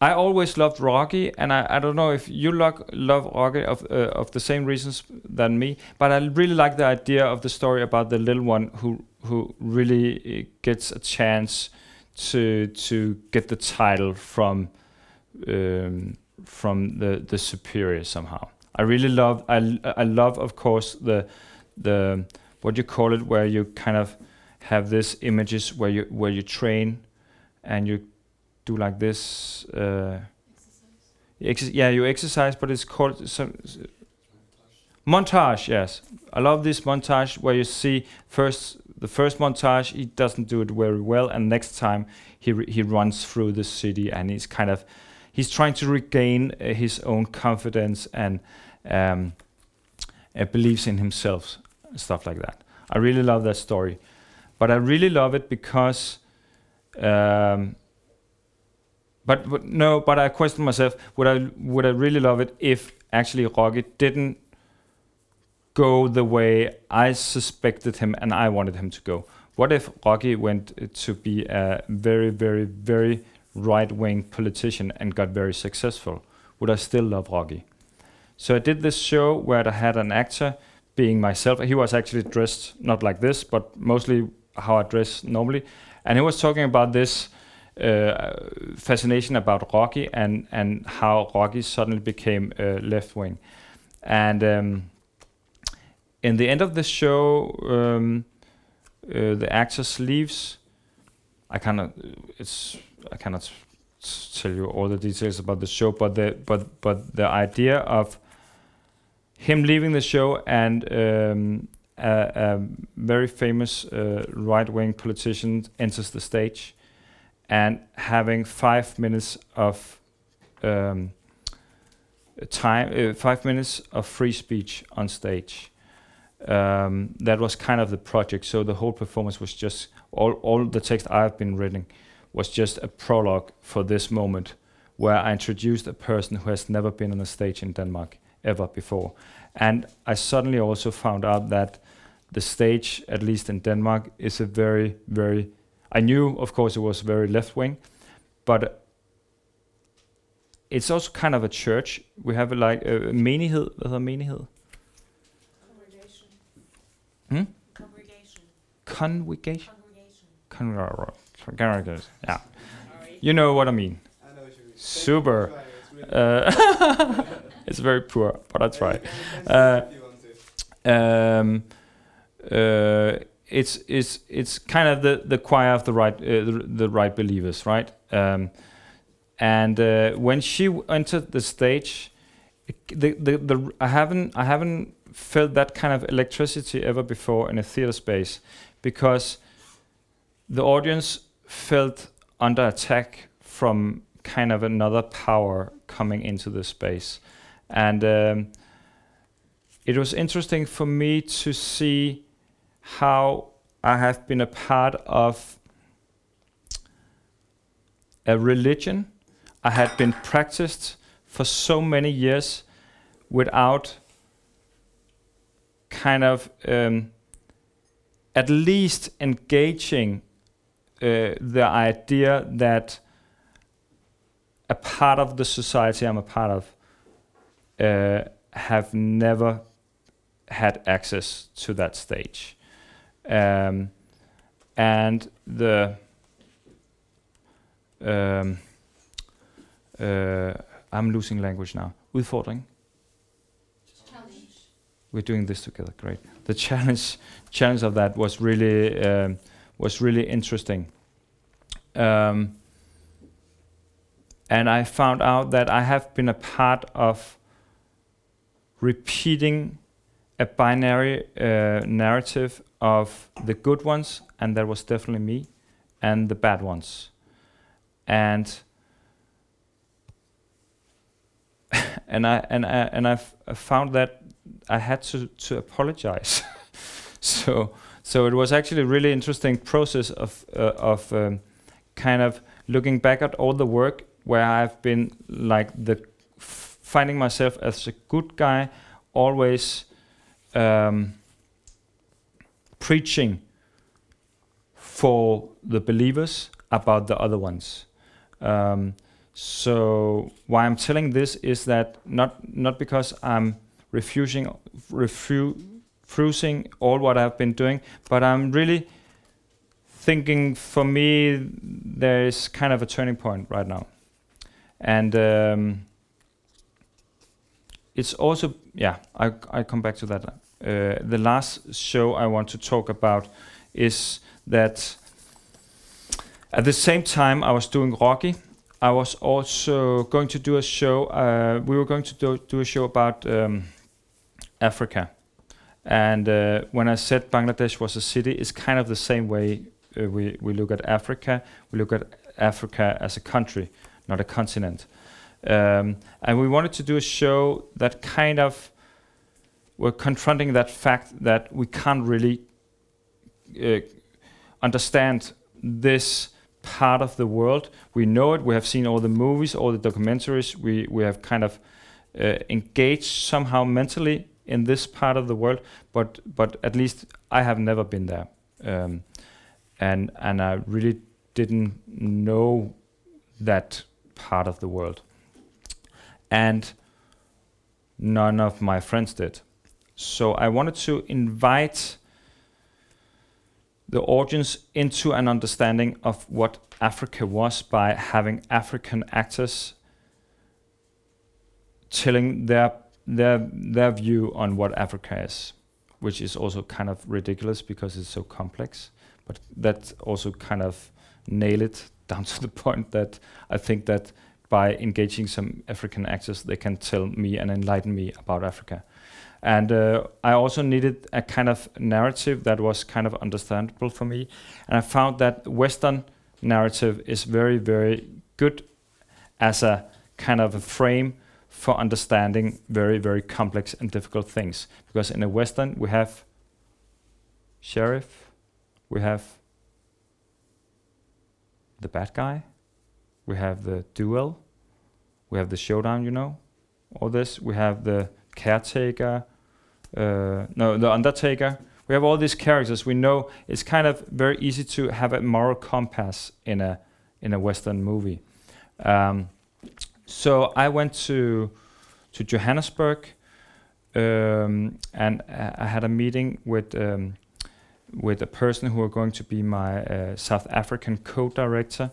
I always loved Rocky, and I, I don't know if you lo- love Rocky of uh, of the same reasons than me, but I really like the idea of the story about the little one who who really uh, gets a chance to to get the title from um, from the the superior somehow. I really love I I love of course the the what you call it where you kind of have this images where you where you train and you do like this uh, exercise. yeah you exercise but it's called some montage yes i love this montage where you see first the first montage he doesn't do it very well and next time he he runs through the city and he's kind of he's trying to regain uh, his own confidence and um, uh, believes in himself stuff like that i really love that story but i really love it because um, but, but no, but I question myself: Would I would I really love it if actually Rocky didn't go the way I suspected him and I wanted him to go? What if Rocky went to be a very, very, very right-wing politician and got very successful? Would I still love Rocky? So I did this show where I had an actor being myself. He was actually dressed not like this, but mostly how I dress normally, and he was talking about this fascination about Rocky and and how Rocky suddenly became uh, left wing, and um, in the end of the show, um, uh, the actor leaves. I cannot. It's I cannot tell you all the details about the show, but the but but the idea of him leaving the show and um, a, a very famous uh, right wing politician enters the stage and having five minutes of um, time, uh, five minutes of free speech on stage. Um, that was kind of the project. So the whole performance was just all, all the text I've been reading was just a prologue for this moment where I introduced a person who has never been on a stage in Denmark ever before. And I suddenly also found out that the stage, at least in Denmark, is a very, very I knew, of course, it was very left wing, but it's also kind of a church. We have a, like a menighed. Hvad hedder menighed? Congregation. Hmm? Congregation. Congregation. Congregation. Congregation. Yeah, you know what I mean. I know what you mean. Super. It's Uh, [laughs] it's very poor, but I [laughs] try. You can- you can Uh, if you want to. um, uh, it's it's it's kind of the the choir of the right uh, the, the right believers, right? Um, and uh, when she entered the stage, the, the the I haven't I haven't felt that kind of electricity ever before in a theater space, because the audience felt under attack from kind of another power coming into the space, and um, it was interesting for me to see how I have been a part of a religion I had been practiced for so many years without kind of um, at least engaging uh, the idea that a part of the society I'm a part of uh, have never had access to that stage. Um, and the um, uh, I'm losing language now. Udfordring. We're doing this together. Great. The challenge challenge of that was really um, was really interesting. Um, and I found out that I have been a part of repeating a binary uh, narrative of the good ones, and that was definitely me, and the bad ones. And [laughs] and I and I and I've found that I had to to apologize. [laughs] so so it was actually a really interesting process of uh, of um, kind of looking back at all the work where I've been like the finding myself as a good guy, always um, preaching for the believers about the other ones. Um, so why I'm telling this is that not not because I'm refusing refu- refusing all what I've been doing, but I'm really thinking for me there is kind of a turning point right now, and um, it's also yeah I I come back to that. Uh, the last show I want to talk about is that at the same time I was doing Rocky I was also going to do a show. Uh, we were going to do, do a show about um, Africa, and uh, when I said Bangladesh was a city, it's kind of the same way uh, we we look at Africa. We look at Africa as a country, not a continent. Um, and we wanted to do a show that kind of were confronting that fact that we can't really uh, understand this part of the world. We know it. We have seen all the movies, all the documentaries. We we have kind of uh, engaged somehow mentally in this part of the world, but but at least I have never been there, um, and and I really didn't know that part of the world, and none of my friends did. So I wanted to invite the audience into an understanding of what Africa was by having African actors telling their their their view on what Africa is, which is also kind of ridiculous because it's so complex. But that also kind of nail it down [laughs] to the point that I think that by engaging some African actors, they can tell me and enlighten me about Africa. And uh, I also needed a kind of narrative that was kind of understandable for me. And I found that Western narrative is very, very good as a kind of a frame for understanding very, very complex and difficult things. Because in a Western, we have sheriff, we have the bad guy, we have the duel, we have the showdown, you know, all this. We have the caretaker, uh, no, the undertaker. We have all these characters. We know it's kind of very easy to have a moral compass in a in a Western movie. Um, so I went to to Johannesburg, um, and I had a meeting with um, with a person who are going to be my uh, South African co-director,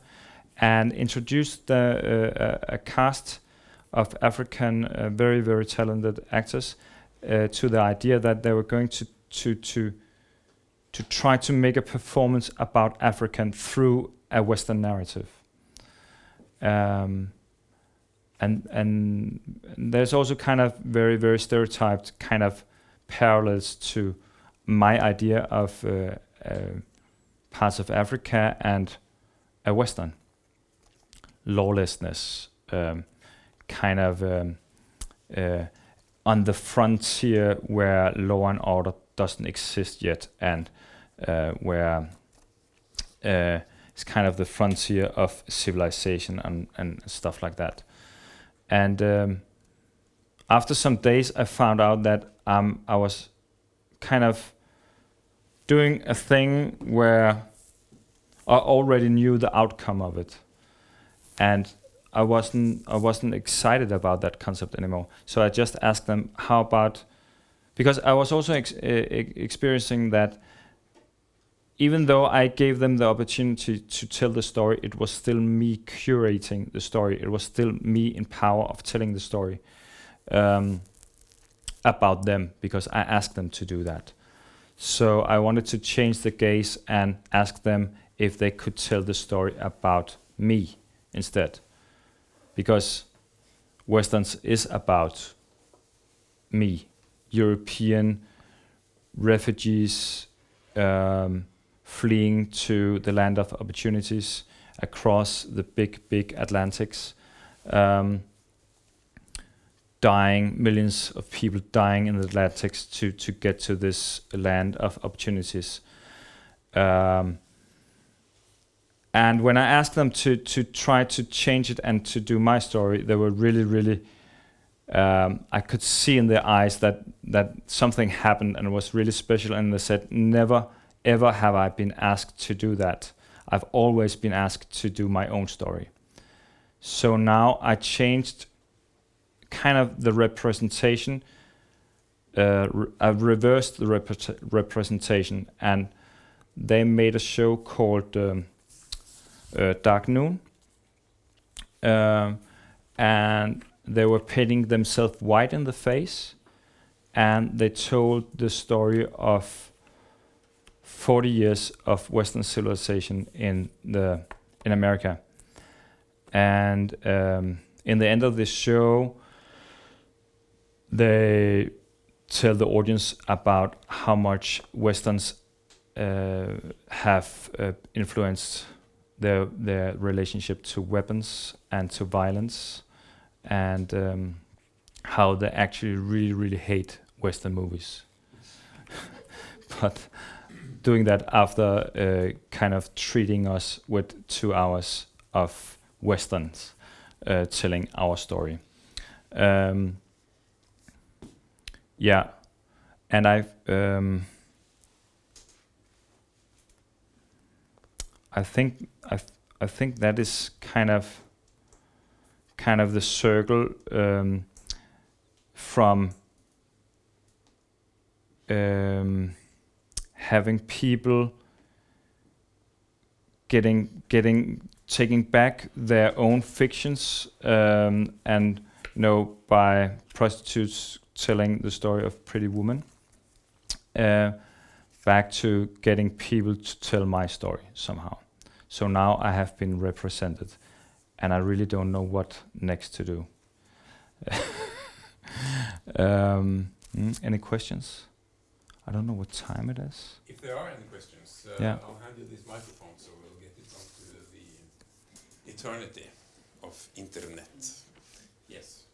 and introduced the, uh, a, a cast of African uh, very very talented actors uh, to the idea that they were going to to to to try to make a performance about African through a Western narrative. Um, and and there's also kind of very very stereotyped kind of parallels to my idea of uh, uh, parts of Africa and a Western lawlessness, um, kind of um, uh, on the frontier where law and order doesn't exist yet, and uh, where uh, it's kind of the frontier of civilization and, and stuff like that. And um, after some days, I found out that um, I was kind of doing a thing where I already knew the outcome of it, and I wasn't I wasn't excited about that concept anymore. So I just asked them, how about because I was also ex- experiencing that even though I gave them the opportunity to tell the story, it was still me curating the story. It was still me in power of telling the story um, about them because I asked them to do that. So I wanted to change the gaze and ask them if they could tell the story about me instead. Because Westerns is about me, European refugees um, fleeing to the land of opportunities across the big, big Atlantics. Um, dying, millions of people dying in the Atlantics to, to get to this land of opportunities. Um, and when I asked them to to try to change it and to do my story, they were really, really. Um, I could see in their eyes that that something happened and it was really special. And they said, "Never, ever have I been asked to do that. I've always been asked to do my own story." So now I changed kind of the representation. Uh, re- I reversed the repre- representation, and they made a show called. Um, Dark Noon. Um, and they were painting themselves white in the face, and they told the story of 40 years of Western civilization in the in America. And um, in the end of this show, they tell the audience about how much Westerns uh, have uh, influenced their their relationship to weapons and to violence, and um, how they actually really really hate Western movies. [laughs] but doing that after uh, kind of treating us with two hours of westerns uh, telling our story. Um, yeah, and I've. Um, I think I I think that is kind of kind of the circle um, from um, having people getting getting taking back their own fictions um, and you know by prostitutes telling the story of Pretty Woman uh, back to getting people to tell my story somehow. So now I have been represented, and I really don't know what next to do. [laughs] um, mm, any questions? I don't know what time it is. If there are any questions, uh, Yeah. I'll hand you this microphone so we'll get it onto the eternity of internet. Yes.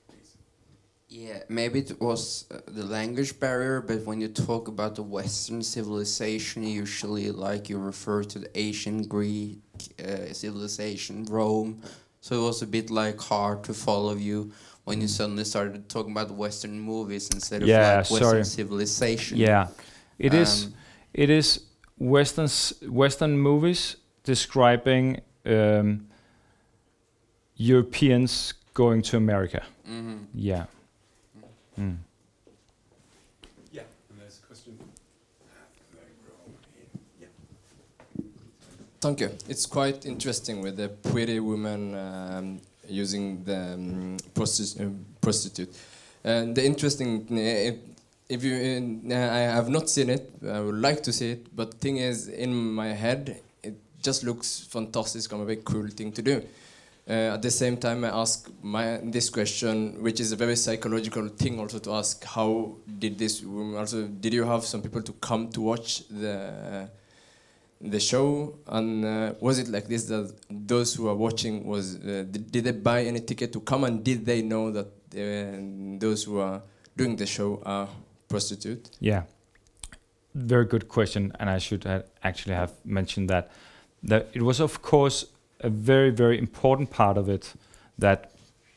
Yeah, maybe it was uh, the language barrier, but when you talk about the Western civilization, usually like you refer to the ancient Greek uh, civilization, Rome. So it was a bit like hard to follow you when you suddenly started talking about Western movies instead of Yeah, like Western sorry. civilization. Yeah, it is. Um, It is Western Western movies describing um, Europeans going to America. mhm. Yeah. Mm. Yeah, and there's a question. There you go. Yeah. Thank you. It's quite interesting with the pretty woman um, using the um, prosti- uh, prostitute. And the interesting, uh, if you, uh, I have not seen it. I would like to see it, but thing is, in my head, it just looks fantastic kind of a very cool thing to do. Uh, at the same time, I ask my this question, which is a very psychological thing, also to ask: How did this? Also, did you have some people to come to watch the the show, and uh, was it like this that those who are watching was uh, did, did they buy any ticket to come, and did they know that uh, those who are doing the show are prostitute? Yeah, very good question, and I should ha- actually have mentioned that. That it was, of course, a very very important part of it that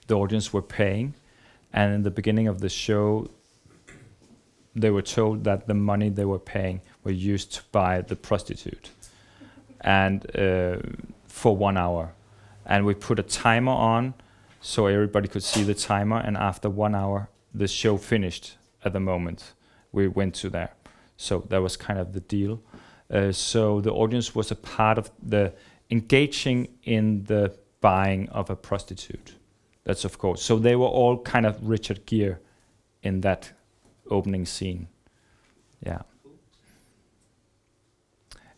the audience were paying, and in the beginning of the show, they were told that the money they were paying were used to buy the prostitute, and uh, for one hour, and we put a timer on, so everybody could see the timer, and after one hour, the show finished at the moment we went to there. So that was kind of the deal. Uh, so the audience was a part of the engaging in the buying of a prostitute. That's of course. So they were all kind of Richard Gere in that opening scene. Yeah.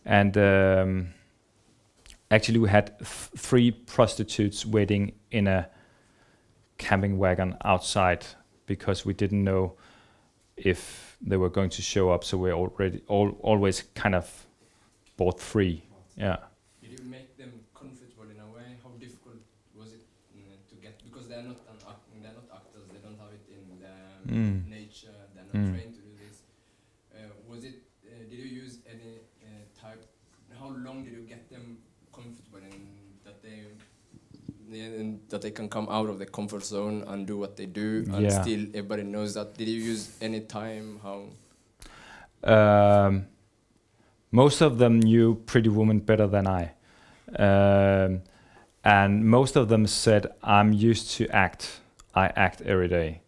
And um, actually, we had th- three prostitutes waiting in a camping wagon outside because we didn't know if they were going to show up. So we already all, always kind of bought three. Yeah. Did you make them comfortable in a way? How difficult was it mm, to get? Because they're not an act, they're not actors. They don't have it in their Mm. nature. They're not Mm. trained to do this. Uh, was it? Uh, did you use any uh, type? How long did you get them comfortable in that they? and that they can come out of the comfort zone and do what they do, and Yeah. still everybody knows that. Did you use any time? How? Um, most of them knew Pretty Woman better than I. Um, and most of them said, I'm used to act. I act every day.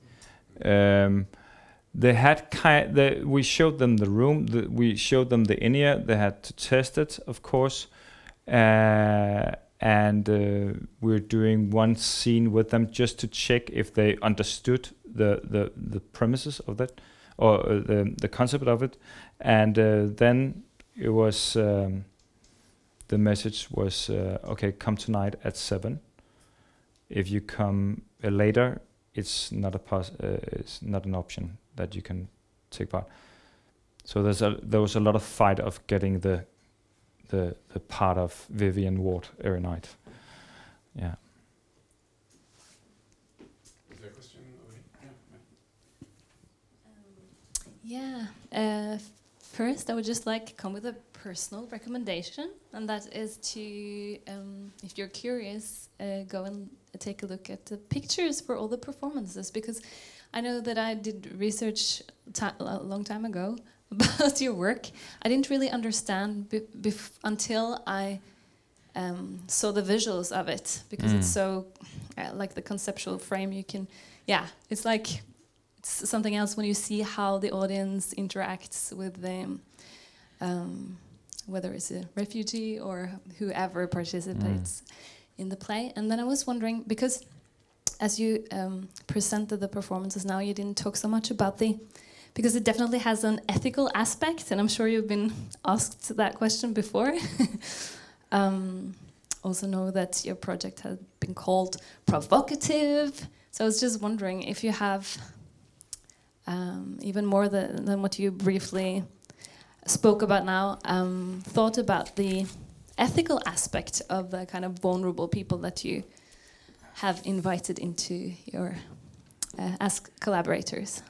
Um, they had kind. They, we showed them the room. The, we showed them the in-ear. They had to test it, of course. Uh, and uh, we're doing one scene with them just to check if they understood the the, the premises of that or uh, the the concept of it. And uh, then it was um, the message was uh, okay, come tonight at seven. If you come uh, later, it's not a pos- uh, it's not an option that you can take part. So there's a there was a lot of fight of getting the the the part of Vivian Ward every night. Yeah. Is there a question? Yeah. Uh, first, I would just like to come with a personal recommendation, and that is to, um, if you're curious, uh, go and take a look at the pictures for all the performances, because I know that I did research a long time ago [laughs] about your work. I didn't really understand until I um, saw the visuals of it, because it's Mm. so uh, like the conceptual frame. You can, yeah, it's like it's something else when you see how the audience interacts with them, um, whether it's a refugee or whoever participates in the play. And then I was wondering because as you um, presented the performances now, you didn't talk so much about the because it definitely has an ethical aspect, and I'm sure you've been asked that question before. [laughs] um, also know that your project has been called provocative. So I was just wondering if you have um, even more than, than what you briefly spoke about now, um, thought about the ethical aspect of the kind of vulnerable people that you have invited into your uh, as collaborators.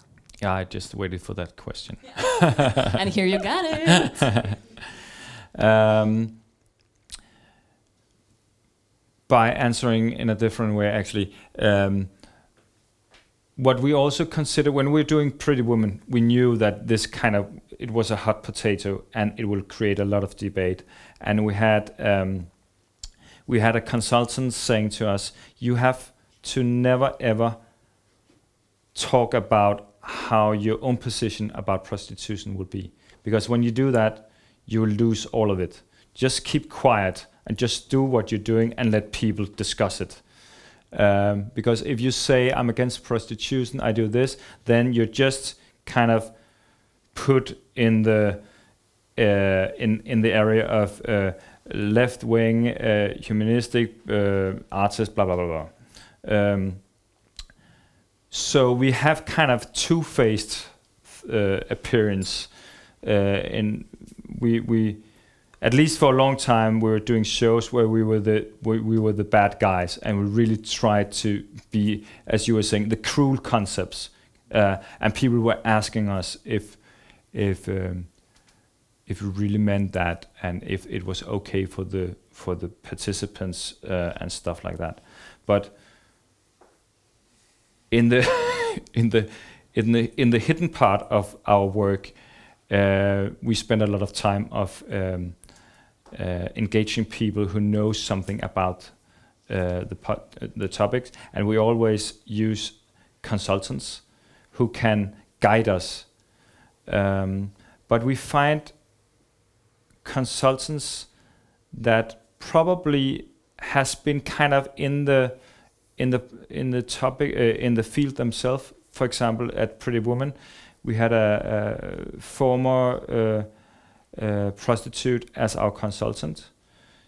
Yeah, I just waited for that question. [laughs] and here you got it. [laughs] um, by answering in a different way, actually. Um, what we also consider when we're doing Pretty Woman, we knew that this kind of it was a hot potato and it will create a lot of debate. And we had um, we had a consultant saying to us, "You have to never ever talk about how your own position about prostitution will be, because when you do that, you will lose all of it. Just keep quiet and just do what you're doing and let people discuss it." Um, because if you say I'm against prostitution, I do this, then you're just kind of put in the uh, in in the area of uh, left wing uh, humanistic uh, artists, blah blah blah blah. Um, so we have kind of two-faced uh, appearance. Uh, we we at least for a long time we were doing shows where we were the we, we were the bad guys and we really tried to be as you were saying the cruel concepts and people were asking us if if um, if we really meant that and if it was okay for the for the participants uh, and stuff like that but in the [laughs] in the in the in the hidden part of our work uh, we spend a lot of time of um, uh, engaging people who know something about uh, the the topics, and we always use consultants who can guide us. Um, but we find consultants that probably has been kind of in the in the in the topic uh, in the field themselves. For example, at Pretty Woman, we had a, a former uh, uh, prostitute as our consultant.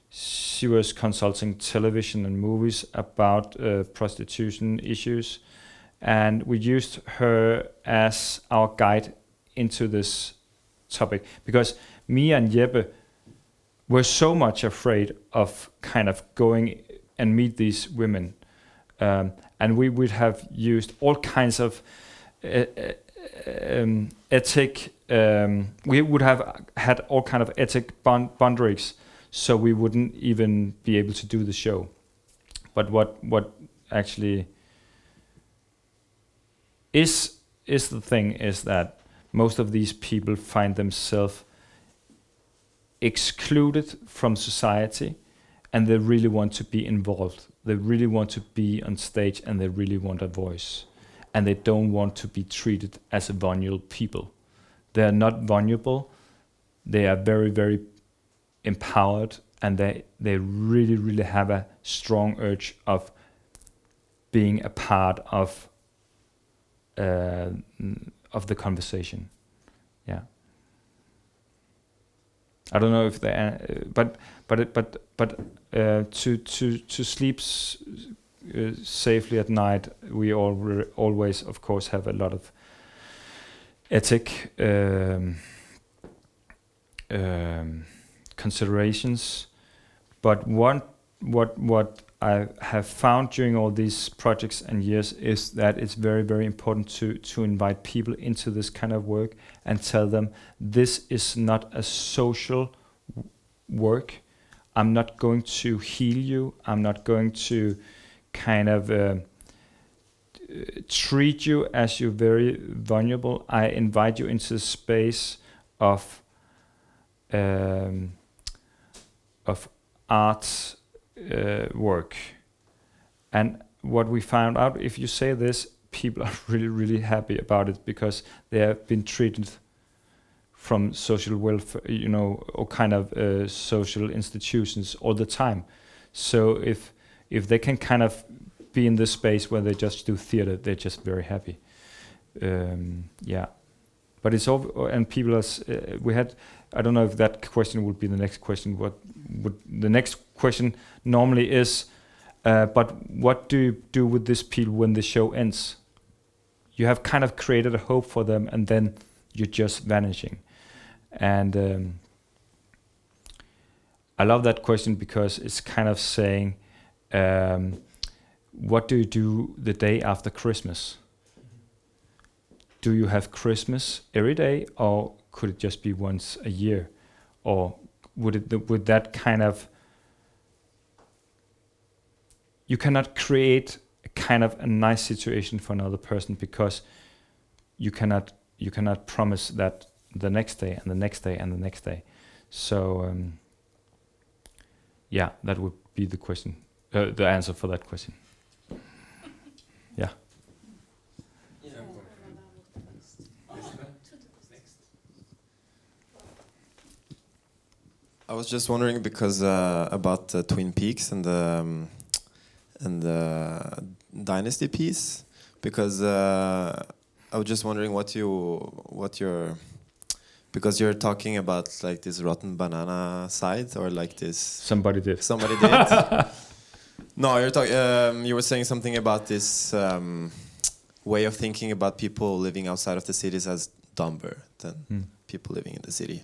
She was consulting television and movies about uh, prostitution issues, and we used her as our guide into this topic because me and Jeppe were so much afraid of kind of going and meet these women, um, and we would have used all kinds of uh, um, ethic. Um, we would have had all kind of ethic bond- boundaries, so we wouldn't even be able to do the show. But what what actually is is the thing is that most of these people find themselves excluded from society and they really want to be involved. They really want to be on stage and they really want a voice. And they don't want to be treated as a vulnerable people. They are not vulnerable. They are very very empowered and they they really really have a strong urge of being a part of uh, of the conversation yeah I don't know if they, uh, but but but but uh, to to to sleep uh, safely at night, we all always, of course, have a lot of ethic um, um, considerations. But one what what I have found during all these projects and years is that it's very very important to to invite people into this kind of work and tell them this is not a social work. I'm not going to heal you. I'm not going to kind of uh, treat you as you're very vulnerable. I invite you into a space of um, of art uh, work. And what we found out, if you say this, people [laughs] are really, really happy about it because they have been treated from social welfare, you know, or kind of uh, social institutions all the time. So if if they can kind of be in this space where they just do theater, they're just very happy. Um, yeah, but it's all and people are. s- Uh, we had. I don't know if that question would be the next question. What would the next question normally is? Uh, but what do you do with these people when the show ends? You have kind of created a hope for them, and then you're just vanishing. And um, I love that question because it's kind of saying, um, what do you do the day after Christmas? Do you have Christmas every day, or could it just be once a year, or would it would that kind of you cannot create a kind of a nice situation for another person because you cannot you cannot promise that the next day and the next day and the next day. So um, yeah, that would be the question, uh, the answer for that question. Yeah. I was just wondering because uh, about uh, Twin Peaks and the um, and the Dynasty piece because uh, I was just wondering what you what your because you're talking about like this rotten banana side or like this Somebody did. somebody did. [laughs] no, you're talking. Um, you were saying something about this um, way of thinking about people living outside of the cities as dumber than Hmm. people living in the city.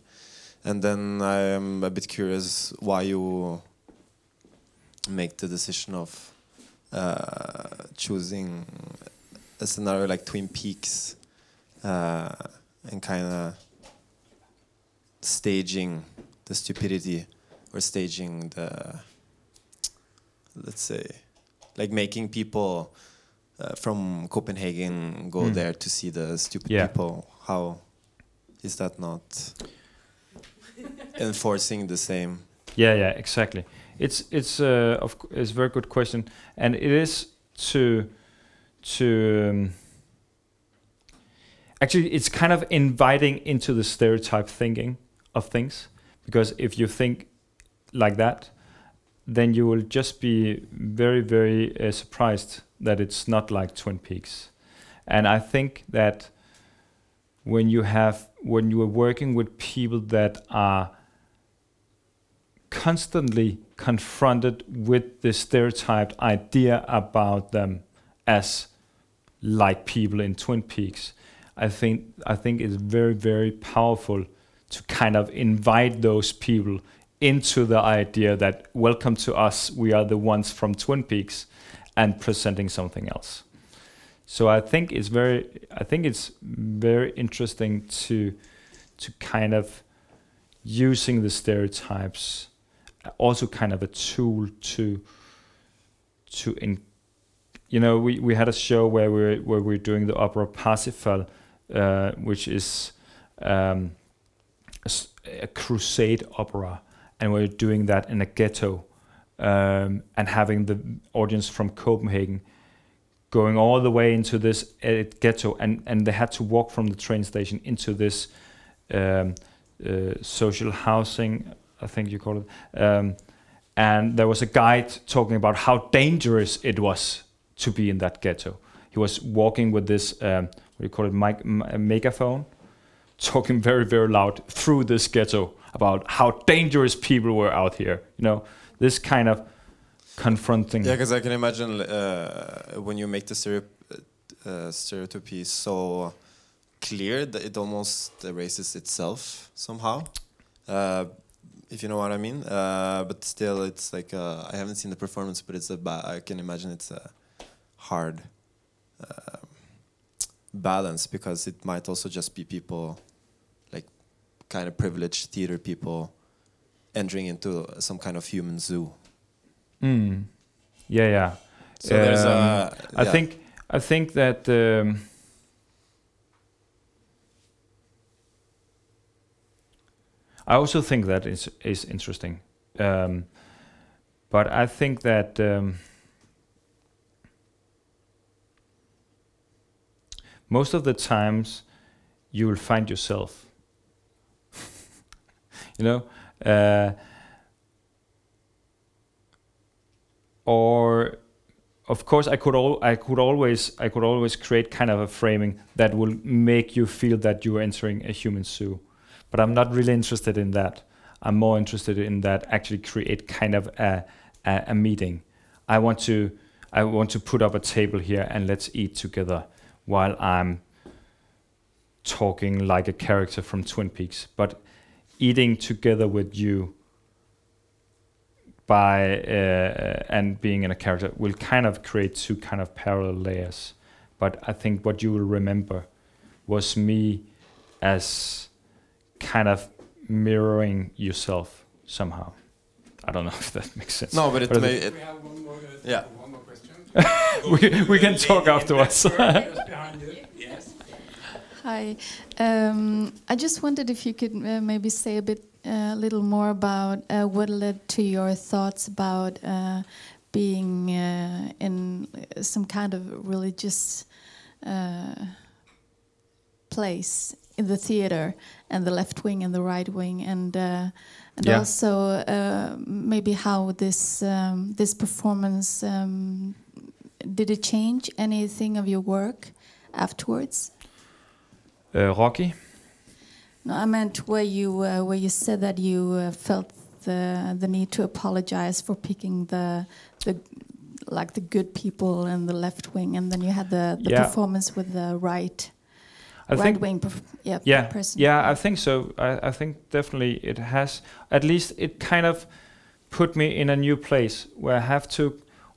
And then I am a bit curious why you make the decision of uh, choosing a scenario like Twin Peaks uh, and kind of staging the stupidity or staging the let's say like making people uh, from Copenhagen go Mm. there to see the stupid Yeah. people how is that not [laughs] enforcing the same. Yeah, yeah, exactly. It's it's uh, of it's a very good question, and it is to to um, actually it's kind of inviting into the stereotype thinking of things. Because if you think like that, then you will just be very very uh, surprised that it's not like Twin Peaks, and I think that when you have when you are working with people that are constantly confronted with the stereotyped idea about them as like people in Twin Peaks. I think I think it's very very powerful to kind of invite those people into the idea that welcome to us we are the ones from Twin Peaks and presenting something else. So I think it's very I think it's very interesting to to kind of using the stereotypes also kind of a tool to to in you know we, we had a show where we were, where we are doing the opera Parsifal uh, which is um, a, a crusade opera and we're doing that in a ghetto um, and having the audience from Copenhagen going all the way into this uh, ghetto and, and they had to walk from the train station into this um, uh, social housing I think you call it. Um, and there was a guide talking about how dangerous it was to be in that ghetto. He was walking with this, um, what do you call it, mic- m- a megaphone, talking very, very loud through this ghetto about how dangerous people were out here. You know, this kind of confronting. Yeah, because I can imagine uh, when you make the stereop- uh, stereotype so clear that it almost erases itself somehow. Uh, if you know what I mean. Uh, but still, it's like uh, I haven't seen the performance, but it's a ba- I can imagine it's a hard uh, balance because it might also just be people like kind of privileged theater people entering into some kind of human zoo. Mm. Yeah, yeah. So there's Um, a I yeah. think I think that um, I also think that is is interesting, um, but I think that um, most of the times you will find yourself. [laughs] you know. Uh, or of course I could all I could always I could always create kind of a framing that will make you feel that you are entering a human zoo. But I'm not really interested in that. I'm more interested in that actually create kind of a, a, a meeting. I want to I want to put up a table here and let's eat together while I'm talking like a character from Twin Peaks. But eating together with you by uh, and being in a character will kind of create two kind of parallel layers. But I think what you will remember was me as kind of mirroring yourself somehow. I don't know [laughs] if that makes sense. No, but it But may. it- It, We have one more, Yeah. one more question. we, [laughs] we can talk afterwards. Just behind you. Yes. Hi. Um, I just wondered if you could uh, maybe say a bit, a little more about uh, what led to your thoughts about uh, being uh, in some kind of religious uh, place in the theater, and the left wing and the right wing, and uh, and Yeah. also uh, maybe how this um, this performance um, did it change anything of your work afterwards? Uh, Rocky. No, I meant where you uh, where you said that you uh, felt the the need to apologize for picking the the like the good people and the left wing, and then you had the, the Yeah. performance with the right I right think wing. Yeah, yeah person. yeah i think so I, I think definitely it has at least it kind of put me in a new place where i have to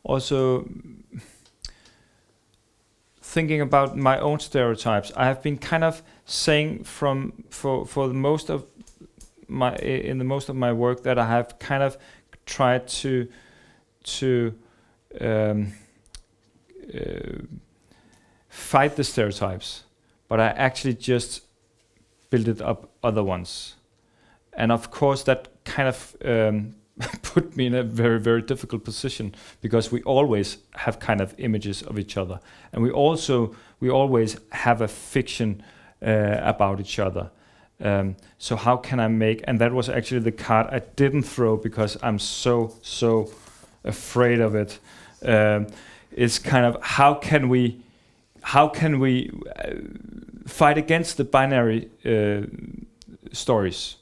also thinking about my own stereotypes i have been kind of saying from for for the most of my in the most of my work that i have kind of tried to to um, uh, fight the stereotypes but I actually just built it up other ones. And of course, that kind of um, [laughs] put me in a very, very difficult position because we always have kind of images of each other, and we also we always have a fiction uh, about each other. Um, so how can I make? And that was actually the card I didn't throw because I'm so so afraid of it. Um, it's kind of how can we how can we uh, fight against the binary uh, stories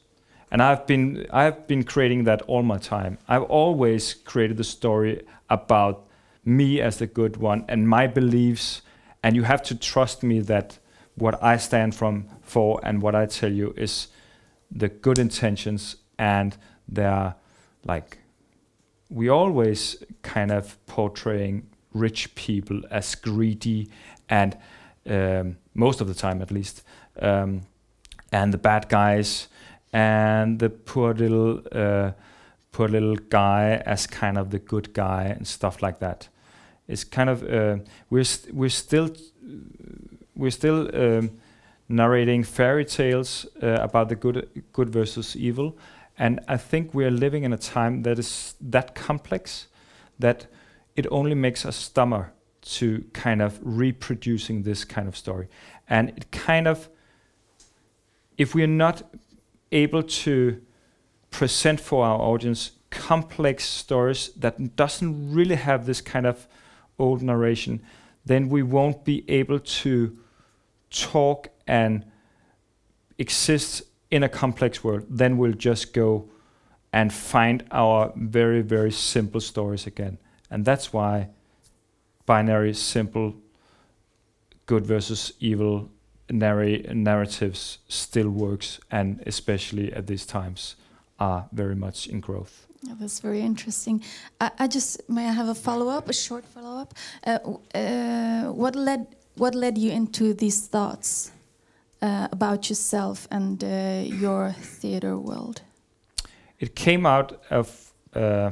and i've been i've been creating that all my time. I've always created the story about me as the good one and my beliefs. And you have to trust me that what i stand from for and what i tell you is the good intentions and they're like we always kind of portraying rich people as greedy and um, most of the time at least um, and the bad guys and the poor little uh, poor little guy as kind of the good guy and stuff like that it's kind of uh, we're st- we're still we're still um, narrating fairy tales uh, about the good good versus evil and I think we are living in a time that is that complex that it only makes us stammer to kind of reproducing this kind of story. And it kind of, if we're not able to present for our audience complex stories that doesn't really have this kind of old narration, then we won't be able to talk and exist in a complex world. Then we'll just go and find our very, very simple stories again. And that's why binary, simple, good versus evil narr- narratives still works, and especially at these times are very much in growth. Yeah, that's very interesting. I, I just may I have a follow up, a short follow up. Uh, uh, what led what led you into these thoughts uh, about yourself and uh, your theater world? It came out of, uh,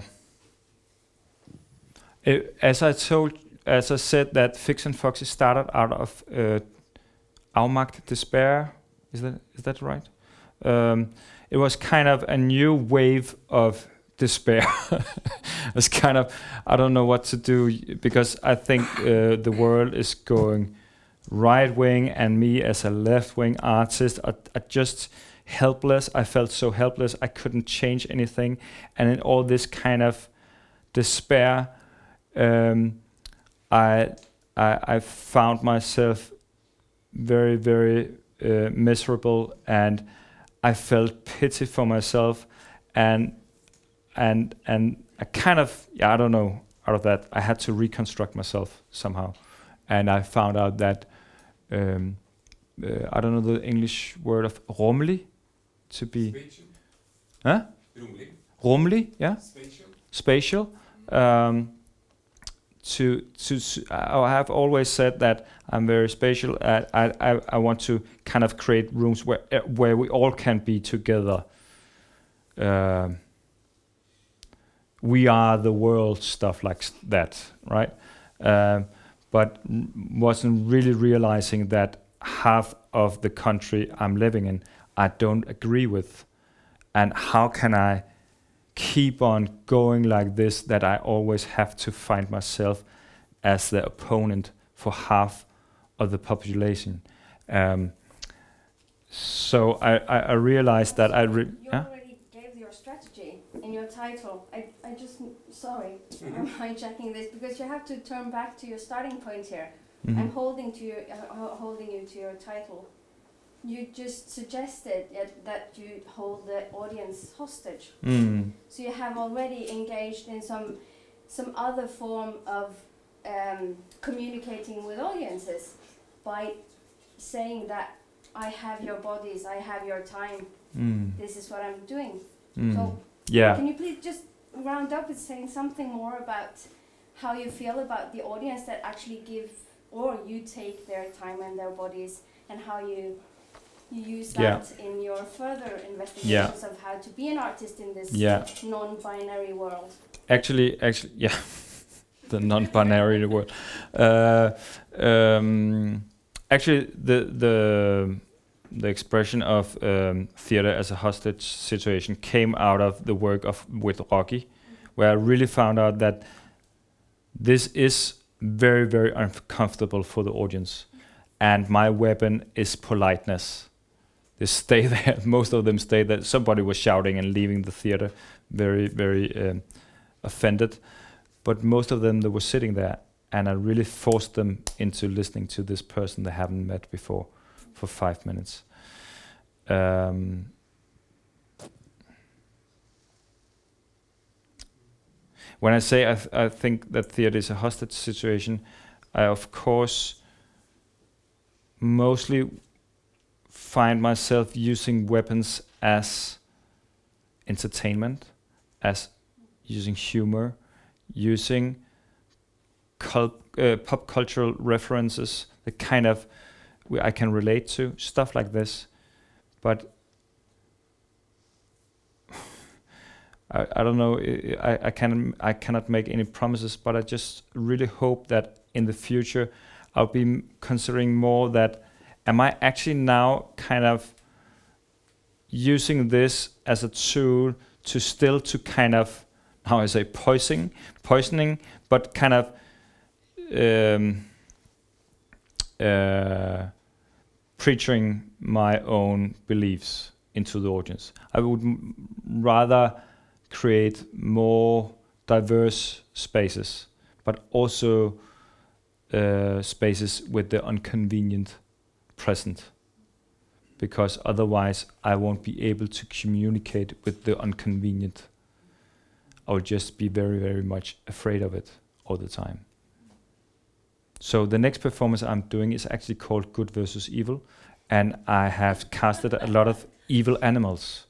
it, as I told, as I said, that Fix&Foxy started out of Aumacht despair. Is that is that right? Um, it was kind of a new wave of despair. [laughs] it's kind of I don't know what to do because I think uh, the world is going right wing, and me as a left wing artist I, are just helpless. I felt so helpless. I couldn't change anything, and in all this kind of despair, um, I, I I found myself very very uh, miserable, and I felt pity for myself, and and and I kind of yeah I don't know out of that I had to reconstruct myself somehow, and I found out that um, uh, I don't know the English word of rumlig, to be Spatial. huh rumlig yeah Spatial. spatial. Um, to to I have always said that I'm very spatial. I I I, want to kind of create rooms where uh, where we all can be together. Um, we are the world, stuff like that, right? Um, but wasn't really realizing that half of the country I'm living in I don't agree with, and how can I? keep on going like this that I always have to find myself as the opponent for half of the population. Um, so I, I, I realized that I re- You yeah? already gave your strategy in your title. I, I just, sorry, I'm [laughs] hijacking this because you have to turn back to your starting point here. Mhm. I'm holding to your, uh, holding you to your title. you just suggested that, that you hold the audience hostage. Mm. So you have already engaged in some some other form of um, communicating with audiences by saying that I have your bodies, I have your time. Mm. This is what I'm doing. Mm. So Yeah. can you please just round up with saying something more about how you feel about the audience that actually give or you take their time and their bodies and how you you use Yeah. that in your further investigations of how to be an artist in this Yeah. non-binary world. Actually, actually, [laughs] yeah, [laughs] the non-binary world. Uh, um, actually, the the the expression of um, theater as a hostage situation came out of the work of with Rocky, where I really found out that this is very very uncomfortable for the audience, and my weapon is politeness. They stay [laughs] there. Most of them stay there. Somebody was shouting and leaving the theater, very very. Um, offended, but most of them they were sitting there, and I really forced them into listening to this person they haven't met before for five minutes. Um, when I say I, th- I think that theater is a hostage situation, I of course mostly find myself using weapons as entertainment, as using humor, using cul- uh, pop cultural references that kind of I can relate to, stuff like this. But [sighs] I, I don't know. I, I- can I cannot make any promises, but I just really hope that in the future I'll be considering more that am I actually now kind of using this as a tool to still to kind of how I say poisoning, poisoning, but kind of um, uh, preaching my own beliefs into the audience. I would m- rather create more diverse spaces, but also uh, spaces with the inconvenient present. Because otherwise, I won't be able to communicate with the inconvenient. I will just be very, very much afraid of it all the time. So the next performance I'm doing is actually called Good versus Evil, and I have casted a lot of [laughs] evil animals,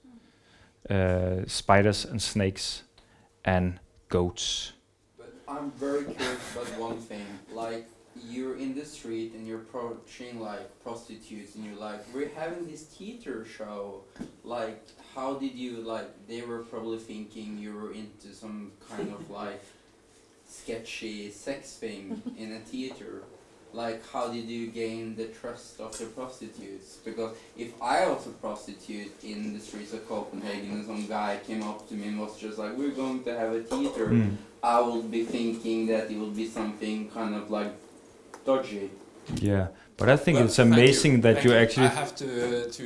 uh, spiders and snakes, and goats. But I'm very curious about one thing. Like, you're in the street and you're approaching like prostitutes, and you're like, "We're having this theater show." Like, how did you like? They were probably thinking you were into some kind of like sketchy sex thing in a theater. Like, how did you gain the trust of the prostitutes? Because if I was a prostitute in the streets of Copenhagen and some guy came up to me and was just like, "We're going to have a theater," Mm. I would be thinking that it would be something kind of like dodgy. Yeah, but I think Well, it's thank you, amazing that thank you you. actually. I have to uh, to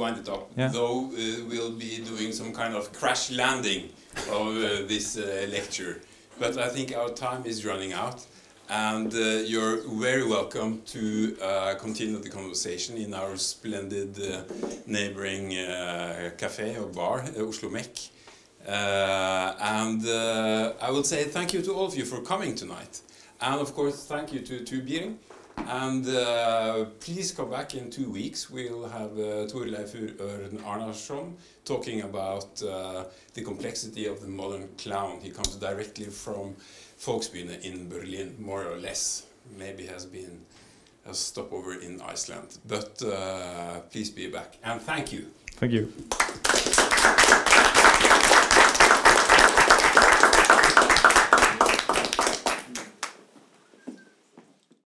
wind it up. Yeah. Though uh, we'll be doing some kind of crash landing of uh, this uh, lecture, but I think our time is running out, and uh, you're very welcome to uh, continue the conversation in our splendid uh, neighboring uh, cafe or bar, uh, Oslo Mek. Uh, and I will say thank you to all of you for coming tonight. And of course, thank you to, Biering. And uh, please come back in two weeks. We'll have uh, Thorleifur Örn Arnarsson talking about uh, the complexity of the modern clown. He comes directly from Volksbühne in Berlin, more or less. Maybe has been a stopover in Iceland. But uh, please be back. And thank you. Thank you.